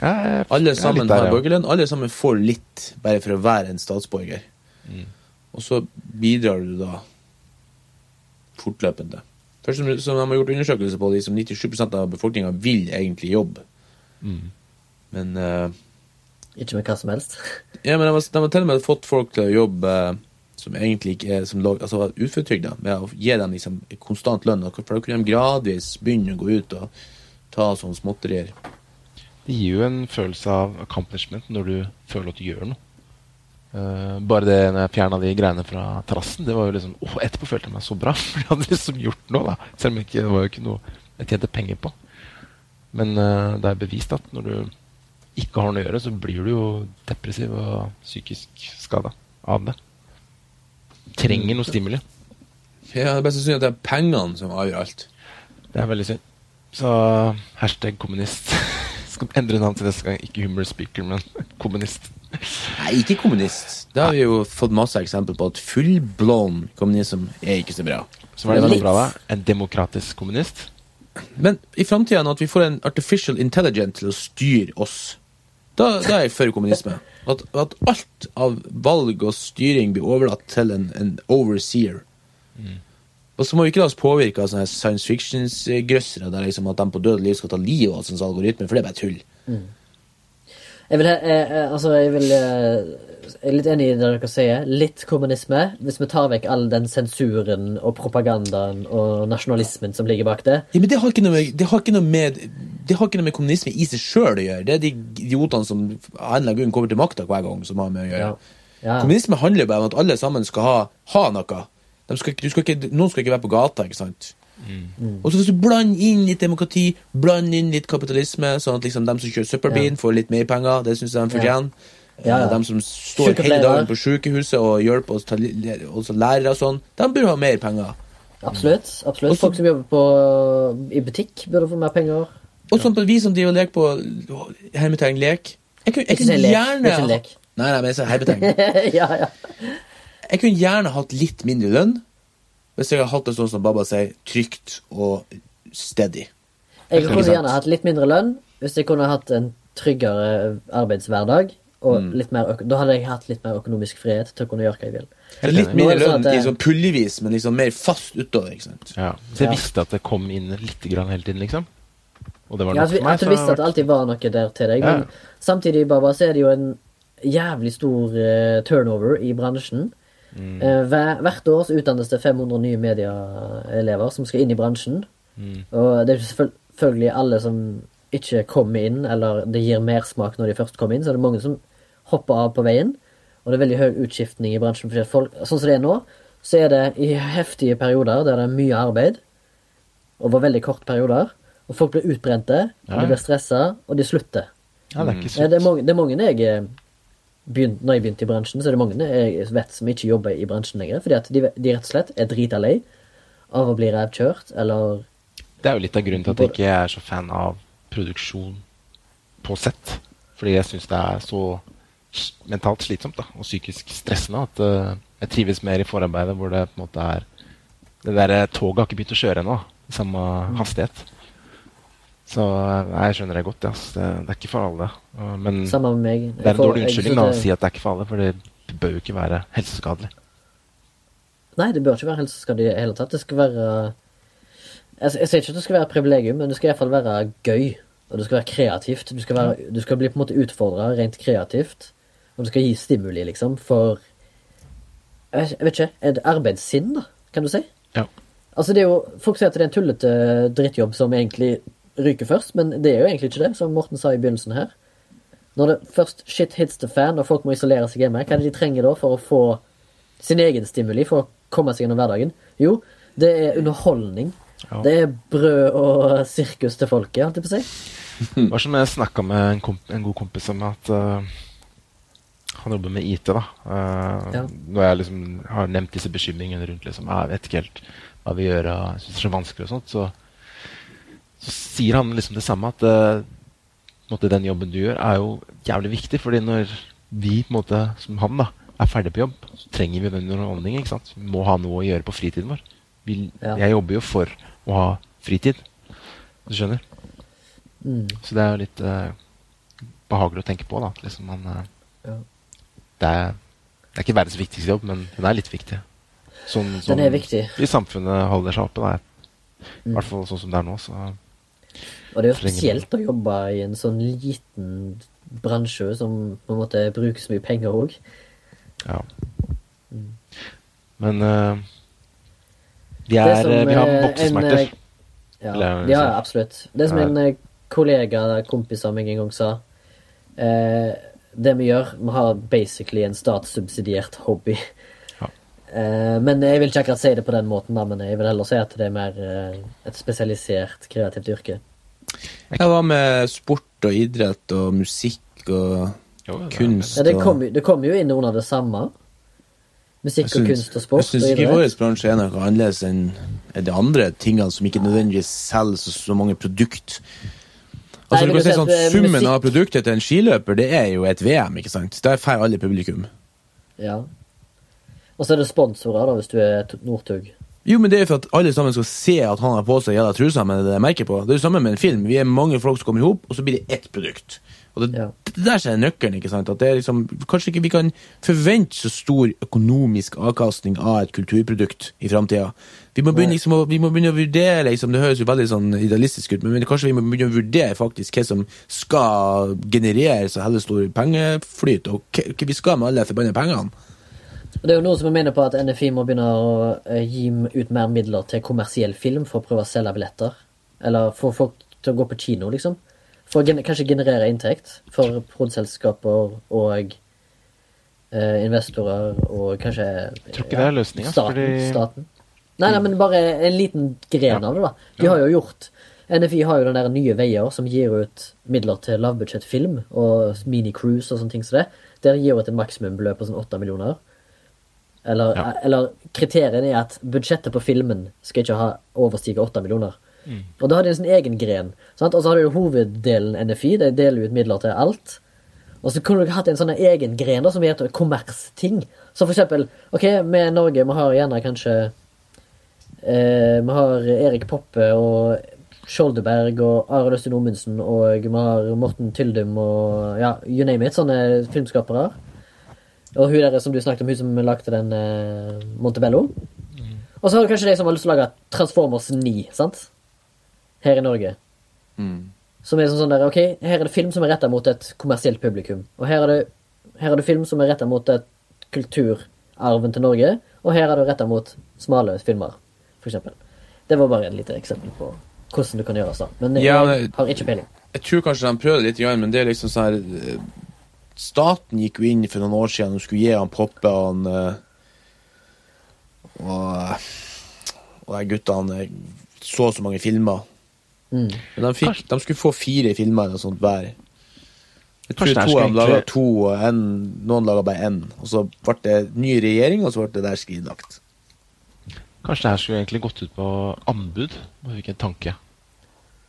Jeg- Alle sammen der, har ja. borgerlønn. Alle sammen får litt, bare for å være en statsborger. Mm. Og så bidrar du da fortløpende. Først som, som de har gjort undersøkelser på, liksom 97% av befolkninga vil egentlig jobbe. Mm. Men uh, Ikke med hva som helst. Ja, men de har, de har til og med fått folk til å jobbe eh, som egentlig ikke er som altså uføretrygda, med å gi dem liksom konstant lønn. For da kunne de gradvis begynne å gå ut og ta sånne småtterier. Det gir jo en følelse av accomplishment når du føler at du gjør noe. Uh, bare det når jeg fjerna de greiene fra terrassen, det var jo liksom åh, Etterpå følte jeg meg så bra, <laughs> for jeg hadde liksom gjort noe. da Selv om ikke, det var jo ikke noe jeg tjente penger på. Men uh, det er bevist at når du ikke har noe å gjøre, så blir du jo depressiv og psykisk skada av det. Trenger noe stimuli. Ja, det best å synes at det er pengene som avgjør alt. Det er veldig synd. Så hashtag kommunist. <laughs> Skal endre navn til neste gang. Ikke humor speaker, men <laughs> kommunist. Nei, ikke kommunist. Det har vi jo fått masse eksempel på at full-blown kommunism er ikke så bra. Så var det veldig bra da. En demokratisk kommunist. Men i framtida, at vi får en artificial intelligent til å styre oss, da, da er jeg for kommunisme. At, at alt av valg og styring blir overlatt til en, en overseer. Og så må vi ikke la oss påvirke av sånne science fiction-grøssere der liksom at de på død liv skal ta livet av som algoritmer, for det er bare tull. Jeg vil, eh, eh, altså, jeg vil eh, Jeg er litt enig i det dere sier. Litt kommunisme. Hvis vi tar vekk all den sensuren og propagandaen og nasjonalismen som ligger bak det. Ja, men det har ikke noe med, det har ikke noe med, det har ikke noe med kommunisme i seg sjøl å gjøre. Det er de idiotene som av en grunn kommer til makta hver gang, som har med å gjøre. Ja. Ja. Kommunisme handler jo bare om at alle sammen skal ha, ha noe. De skal, du skal ikke, noen skal ikke være på gata, ikke sant? Mm. Og så hvis du blander inn litt demokrati, blander inn litt kapitalisme, sånn at liksom de som kjører søppelbilen, får litt mer penger, det syns jeg de fortjener. Ja, ja. Eh, De som står hele dagen på sykehuset og hjelper oss, oss lærere og sånn, de burde ha mer penger. Absolutt. absolutt. Også- Folk som jobber på, i butikk, burde få mer penger. Og sånn på vi som driver og leker på hermetegn lek. Jeg kunne, jeg kunne lek, gjerne er lek. Nei, nei, men jeg sier hermetegn. <laughs> ja, ja. Jeg kunne gjerne hatt litt mindre lønn hvis jeg hadde hatt det sånn som Baba sier, trygt og steady. Jeg kunne gjerne hatt litt mindre lønn hvis jeg kunne hatt en tryggere arbeidshverdag. Og Mm. litt mer, da hadde jeg hatt litt mer økonomisk frihet til å kunne gjøre hva jeg vil. Litt mindre lønn sånn lønn at i det- sånn pullevis, men liksom mer fast utover. ikke sant? Ja. Så jeg Ja. visste at det kom inn litt grann hele tiden, liksom. Og det var Ja, at, vi, for meg. at du visste at det alltid var noe der til deg. Ja. Men samtidig Baba, så er det jo en jævlig stor uh, turnover i bransjen. Eh, hver, hvert år så utdannes det 500 nye medieelever som skal inn i bransjen. Og det er selvfølgelig alle som ikke kommer inn, eller det gir mersmak når de først kommer inn, så er det mange som hopper av på veien. Og det er veldig høy utskiftning i bransjen. Fordi folk, sånn som det er nå, så er det i heftige perioder der det er mye arbeid, over veldig korte perioder, og folk blir utbrente, og de blir stressa, og de slutter. Ja, det er Eh, Det er mange, det er mange jeg eh, begynt, Når jeg begynte i bransjen, så er det mange jeg vet som ikke jobber i bransjen lenger. Fordi at de, de rett og slett er drita lei av å bli revkjørt, eller Det er jo litt av grunnen til at jeg ikke er så fan av produksjon på sett. Fordi jeg syns det er så mentalt slitsomt da, og psykisk stressende at uh, jeg trives mer i forarbeidet hvor det på en måte er Det der toget har ikke begynt å kjøre ennå, samme hastighet. Så eh, jeg skjønner det godt. Ja. Det, det er ikke for alle. Uh, Men det er en dårlig unnskyldning da, å si at det er ikke for alle, for det bør jo ikke være helseskadelig. Nei, det bør ikke være helseskadelig i det hele tatt. Det skal være Jeg, jeg sier ikke at det skal være privilegium, men det skal iallfall være gøy. Og det skal være kreativt. Du skal, være, du skal bli på en måte utfordra rent kreativt. Og du skal gi stimuli, liksom, for Jeg vet- ikke. Et arbeidssinn, da, kan du si. Ja. Altså, det er jo Folk sier at det er en tullete drittjobb som egentlig ryker først, men det er jo egentlig ikke det, som Morten sa i begynnelsen her. Når det først shit hits the fan, og folk må isolere seg hjemme, hva er det de trenger da for å få sin egen stimuli for å komme seg gjennom hverdagen? Jo, det er underholdning. Ja. Det er brød og sirkus til folket, holdt jeg på å si. Det var som jeg snakka med en, en god kompis om at eh, han jobber med IT. da. Uh, Ja. Når jeg liksom har nevnt disse bekymringene rundt liksom, «Ah, jeg vet ikke helt hva vi gjør, jeg synes det er så vanskelig og sånt, så, så sier han liksom det samme, at uh, måte, den jobben du gjør, er jo jævlig viktig. fordi når vi, på en måte, som han, da, er ferdig på jobb, så trenger vi den underholdningen. ikke sant? Vi må ha noe å gjøre på fritiden vår. Vi, Ja. Jeg jobber jo for å ha fritid. Du skjønner? Mm. Så det er jo litt uh, behagelig å tenke på, da. Liksom man, uh, Ja. Det, er, det er ikke verdens viktigste jobb, men den er litt viktig. Sånn, Den er viktig. I samfunnet holder seg oppe. Da. I hvert fall sånn som det er nå. Så Og det er jo spesielt å jobbe i en sånn liten bransje som på en måte bruker så mye penger òg. ja. Men uh, vi, er, som, eh, vi har eh, voksesmerter. eh, Ja, Eller, ja, absolutt. Det som Ja. en eh, kollega, kompis av meg en gang sa eh, Det vi gjør, vi har basically en statssubsidiert hobby. Ja. Eh, men jeg vil ikke akkurat si det på den måten, da, men jeg vil heller si at det er mer eh, et spesialisert kreativt yrke. Hva var med sport og idrett og musikk og Jo, det kunst Ja, det kommer jo kom jo inn under det samme. Musikk synes, og kunst og sport. og idrett. Jeg syns ikke vår bransje er noe annerledes enn enn de andre tingene som ikke nødvendigvis selger så, så mange produkt. Altså, du kan si sånn, at, eh, Summen musikk- av produktet til en skiløper det er jo et VM, ikke sant? Der får alle publikum. Ja. Og så er det sponsorer, da, hvis du er Northug. Jo, men det er for at alle sammen skal se at han har på seg jævla trusa med det merket på. Det er jo samme med en film. Vi er mange folk som kommer i hop, og så blir det ett produkt. Og det, Ja. det der er nøkkelen. ikke sant? At det er liksom, Kanskje ikke vi kan forvente så stor økonomisk avkastning av et kulturprodukt i framtida. Vi, må begynne liksom å- vi må begynne å vurdere liksom, Det høres jo veldig sånn idealistisk ut, men, kanskje vi må begynne å vurdere faktisk hva som skal generere så heller stor pengeflyt, og hva vi skal med alle forbanna pengene. Og Det er jo noe som mener på at NFI må begynne å eh, gi ut mer midler til kommersiell film for å prøve å selge billetter. Eller få folk til å gå på kino, liksom. For å gen kanskje generere inntekt for produsentselskaper og eh, investorer og kanskje Jeg tror ikke det er løsninga. staten, Fordi staten. Nei, nei, men bare en liten gren av det, da. De har jo gjort NFI har jo den der Nye Veier, som gir ut midler til lavbudsjettfilm og mini-cruise og sånne ting som det. Der gir ut et maksimumbeløp på sånn åtte millioner. Eller, Ja. eller kriteriene er at budsjettet på filmen skal ikke ha overstige åtte millioner. Og da har de en sånn egen gren. Sant? Og så har du hoveddelen NFI, de deler ut midler til alt. Og så kunne du hatt en sånn egen gren da, som heter kommersting. Så for eksempel, ok, vi i Norge, vi har gjerne kanskje eh, Vi har Erik Poppe og Skjoldeberg og Arild Østin Omundsen og vi har Morten Tyldum og ja, you name it, sånne filmskapere. Og hun der som du snakket om, hun som lagde den eh, Montebello. Og så har du kanskje de som har lyst til å lage Transformers 9, sant? Her i Norge. Som er sånn der, ok, her er det film som er retta mot et kommersielt publikum. Og her er det, her er det film som er retta mot et kulturarven til Norge, og her er det retta mot smale filmer, for eksempel. Det var bare et lite eksempel på hvordan du kan gjøre det Men jeg Ja, har ikke peiling. Jeg tror kanskje de prøvde litt, men det er liksom sånn her eh, Staten gikk jo inn for noen år siden og skulle gi han Poppe han eh, og, og de guttene eh, så så mange filmer. Mm. Men de, fikk, de skulle få fire filmer eller noe sånt hver. Jeg tror to av dem laga to, og en, noen laga bare én. Og så ble det ny regjering, og så ble det der skrinlagt. Kanskje det her skulle egentlig gått ut på anbud? Bare fikk en tanke.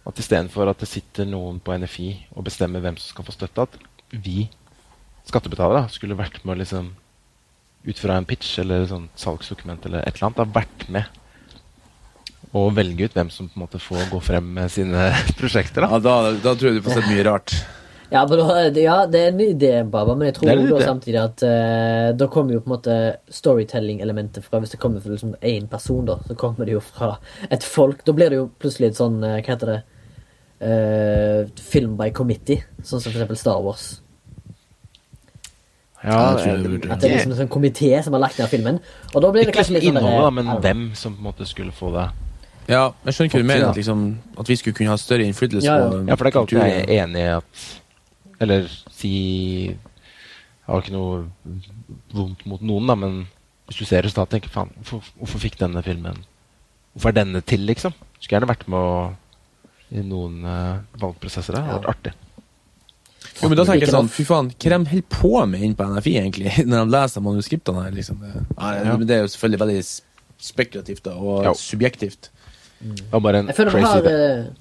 At istedenfor at det sitter noen på NFI og bestemmer hvem som skal få støtte, at vi skattebetalere skulle vært med å liksom ut fra en pitch eller sånn salgsdokument eller et eller annet, har vært med og velge ut hvem som på en måte får gå frem med sine <laughs> prosjekter. da. Ja, da, da tror jeg du får sett mye rart. Ja, men da, ja, det er en idé, Baba, men jeg tror Det idé. samtidig at uh, da kommer jo på en måte storytelling-elementet fra Hvis det kommer fra liksom én person, da, så kommer det jo fra et folk. Da blir det jo plutselig et sånn eh, Hva heter det? Uh, film by committee, sånn som for eksempel Star Wars. Ja, det At det er liksom en sånn komité som har lagt ned filmen. Og da blir det kanskje litt sånn innholdet, men hvem som på en måte skulle få det. Ja, jeg skjønner ikke hva du mener. At, liksom, at vi skulle kunne ha større innflytelse Ja, ja. på Ja, for det er ikke alltid jeg er enig i at Eller si Jeg har ikke noe vondt mot noen, da, men hvis du ser resultatet, tenker faen, hvorfor, hvorfor fikk denne filmen Hvorfor er denne til, liksom? Skulle gjerne vært med å, i noen uh, valgprosesser. Det hadde vært artig. Jo, men da tenker jeg sånn, fy faen, hva de holder på med inn på NFI, egentlig, <laughs> når de leser manuskriptene her, liksom. Det, ja, Ja. men det er jo selvfølgelig veldig spekulativt da, og jo. subjektivt. Det var bare en Jeg føler crazy har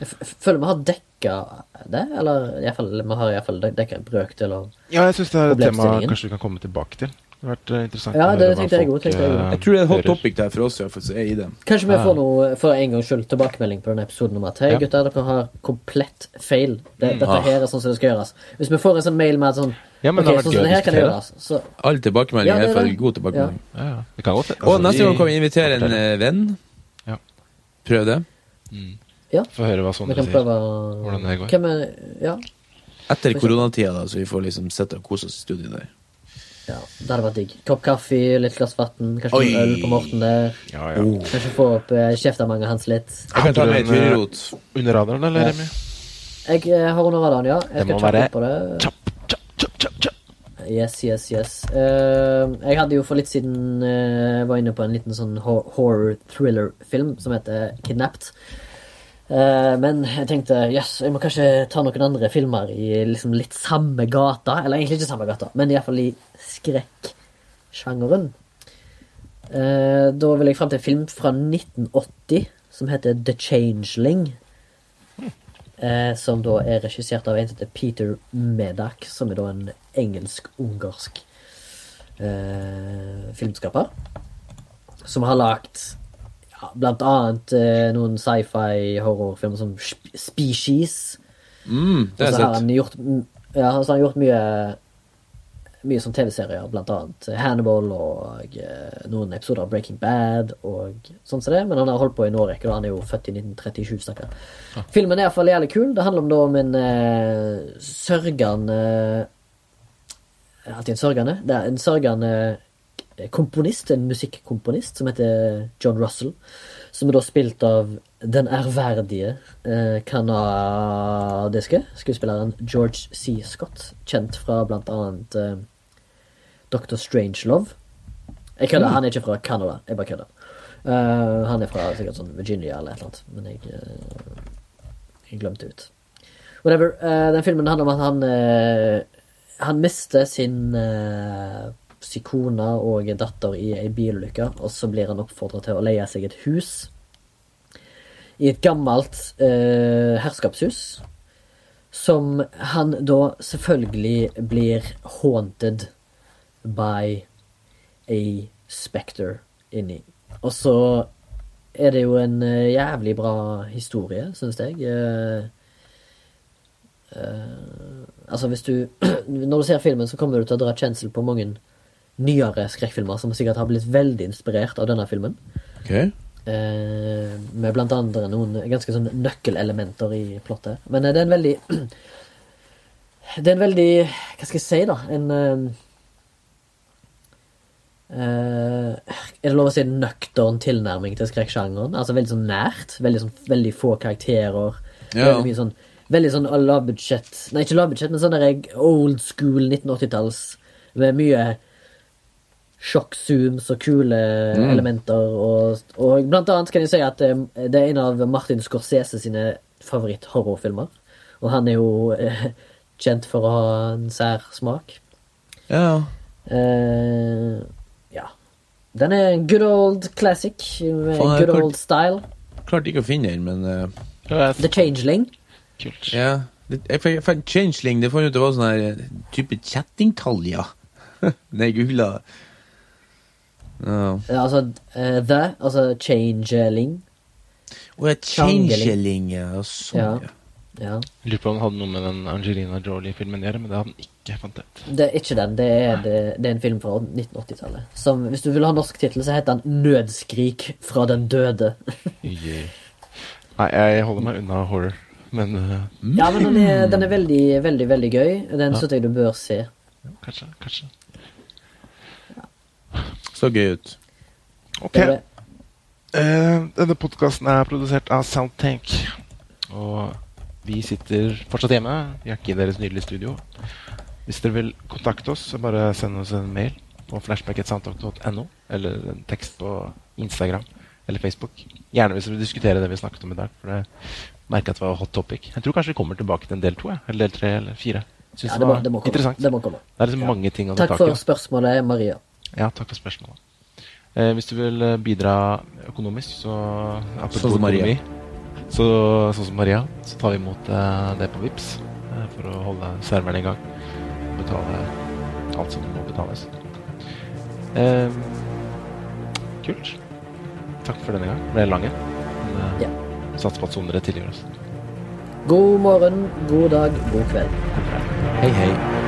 Jeg føler vi har dekka det, eller i hvert fall, vi har iallfall dekka en brøkdel av Ja, jeg syns det er et tema kanskje vi kan komme tilbake til. Det har vært eh, interessant. Ja, å det høre hva tenkte jeg folk, jeg, jeg eh, Jeg tror det er et hot topic der for oss, iallfall, som er i det. Kanskje vi får noe for en gangs skyld tilbakemelding på denne episoden om at hei, Ja. gutter, dere har komplett feil. Det, dette Ah. her er sånn som det skal gjøres. Hvis vi får en sånn mail med sånn Ja, men okay, det har vært sånn gøy å diskutere. så All tilbakemelding Ja, er det i hvert fall det. god tilbakemelding. Ja, ja. Det kan godt Og altså, neste gang kan vi invitere en eh, venn. Ja. Prøv det. Ja, Få høre hva vi Sondre kan sier. prøve Hvordan det går. Hvem er Ja. Etter koronatida, da, så vi får liksom sitte og kose oss i studio der. ja, det hadde vært digg. Kopp kaffe, litt glass vann, kanskje Oi. øl på Morten der. Ja, ja. Kanskje få opp eh, kjeftemanget hans litt. Jeg kan ta med eh, Under radaren, eller, Ja. Remi? Jeg eh, har under radaren, ja. Jeg Det skal må kjappe være opp på det. Chop, chop, chop, chop, chop. Yes, yes, yes. Uh, jeg hadde jo for litt siden uh, var inne på en liten sånn horror thriller-film som heter Kidnapped. Eh, men jeg tenkte yes, jeg må kanskje ta noen andre filmer i liksom litt samme gata. Eller egentlig ikke samme gata, men iallfall i skrekksjangeren. Eh, da vil jeg fram til en film fra 1980 som heter The Changeling. Eh, som da er regissert av en som heter Peter Medak, som er da en engelsk-ungarsk filmskaper. Som har lagt ja, blant annet eh, noen sci-fi horrorfilmer som Sp- Species. Mm, det er han gjort, ja, så har han gjort mye Mye som TV-serier, blant annet Hannibal og eh, noen episoder av Breaking Bad og sånn som det. Men han har holdt på i en årrekke, han er jo født i 1937, stakkar. Filmen er iallfall jævlig kul. Det handler om da om en eh, sørgende Alltid en sørgende. Det er en sørgende komponist, en musikkomponist, som heter John Russell. Som er da spilt av den ærverdige eh, skuespilleren George C. Scott. Kjent fra blant annet eh, Dr. Strangelove. Jeg kødder, han er ikke fra Canada. Jeg bare kødder. Uh, han er fra sikkert sånn Virginia eller et eller annet, men jeg, uh, jeg glemte ut. Whatever. Uh, den filmen handler om at han eh, Han mister sin sin kone og datter i ei bilulykke, og så blir han oppfordra til å leie seg et hus. I et gammelt eh, herskapshus. Som han da selvfølgelig blir haunted by a specter inni. Og så er det jo en eh, jævlig bra historie, syns jeg. Eh, eh, altså, hvis du <clears throat> Når du ser filmen, så kommer du til å dra kjensel på mange nyere skrekkfilmer som sikkert har blitt veldig inspirert av denne filmen. Ok. Eh, med blant andre noen ganske sånn nøkkelelementer i plottet. Men eh, det er en veldig <clears throat> Det er en veldig Hva skal jeg si, da? En eh, eh, Er det lov å si nøktern tilnærming til skrekksjangeren? Altså veldig sånn nært. Veldig, sånn, veldig få karakterer. Ja. Veldig mye sånn Veldig sånn lavbudsjett Nei, ikke lavbudsjett, men sånn der old school 1980-talls med mye sjokk-zooms og kule elementer. Og, og blant annet kan jeg si at eh, det er en av Martin Scorsese sine favoritt-horrorfilmer. Og han er jo eh, kjent for å ha en sær smak. Ja. Eh, ja. Den er en good old classic med Faen, good klart, old style. Klarte ikke å finne den, men uh, The Changeling. kult. Ja. Jeg, fant Changeling, det fant ut det var sånn her eh, type kjettingtall, ja. <laughs> Nei, gula. Ja. Eh, Altså eh, The, altså Changeling. Å et Changeling. changeling, ja. Sånn, Ja. ja. Ja. Lurer på om han hadde noe med den Angelina Jolie-filmen å gjøre, men det hadde han ikke. fant ut. Det er ikke den. Det er, det, det er en film fra 1980-tallet. Som, Hvis du vil ha norsk tittel, så heter den 'Nødskrik fra den døde'. <laughs> Yeah. Nei, jeg holder meg unna horror, men uh, Ja, men den er, den er veldig, veldig veldig gøy. Den synes jeg du bør se. kanskje, kanskje. Så gøy ut. Ok. Det det. Uh, denne podkasten er produsert av Soundtank. Og vi sitter fortsatt hjemme. Vi er ikke i deres nydelige studio. Hvis dere vil kontakte oss, så bare send oss en mail på flashback.soundtank.no, eller en tekst på Instagram eller Facebook. Gjerne hvis dere vil diskutere det vi snakket om i dag. For det merker at det var hot topic. Jeg tror kanskje vi kommer tilbake til en del to, eller del tre eller fire. Synes Ja, det må, det må komme. Det må komme. Det er liksom mange ting å ta Takk tak i. for spørsmålet, Maria. Ja, takk for spørsmålet. Eh, hvis du vil eh, bidra økonomisk, så apropos Sånn som Maria. økonomi, Så, sånn som Maria, så tar vi imot eh, det på VIPS eh, for å holde serveren i gang. Og betale alt som må betales. Eh, kult. Takk for denne gang. Det ble lang en. Eh, Ja. satser på at dere tilgir oss. God morgen, god dag. God kveld. Hei, hei.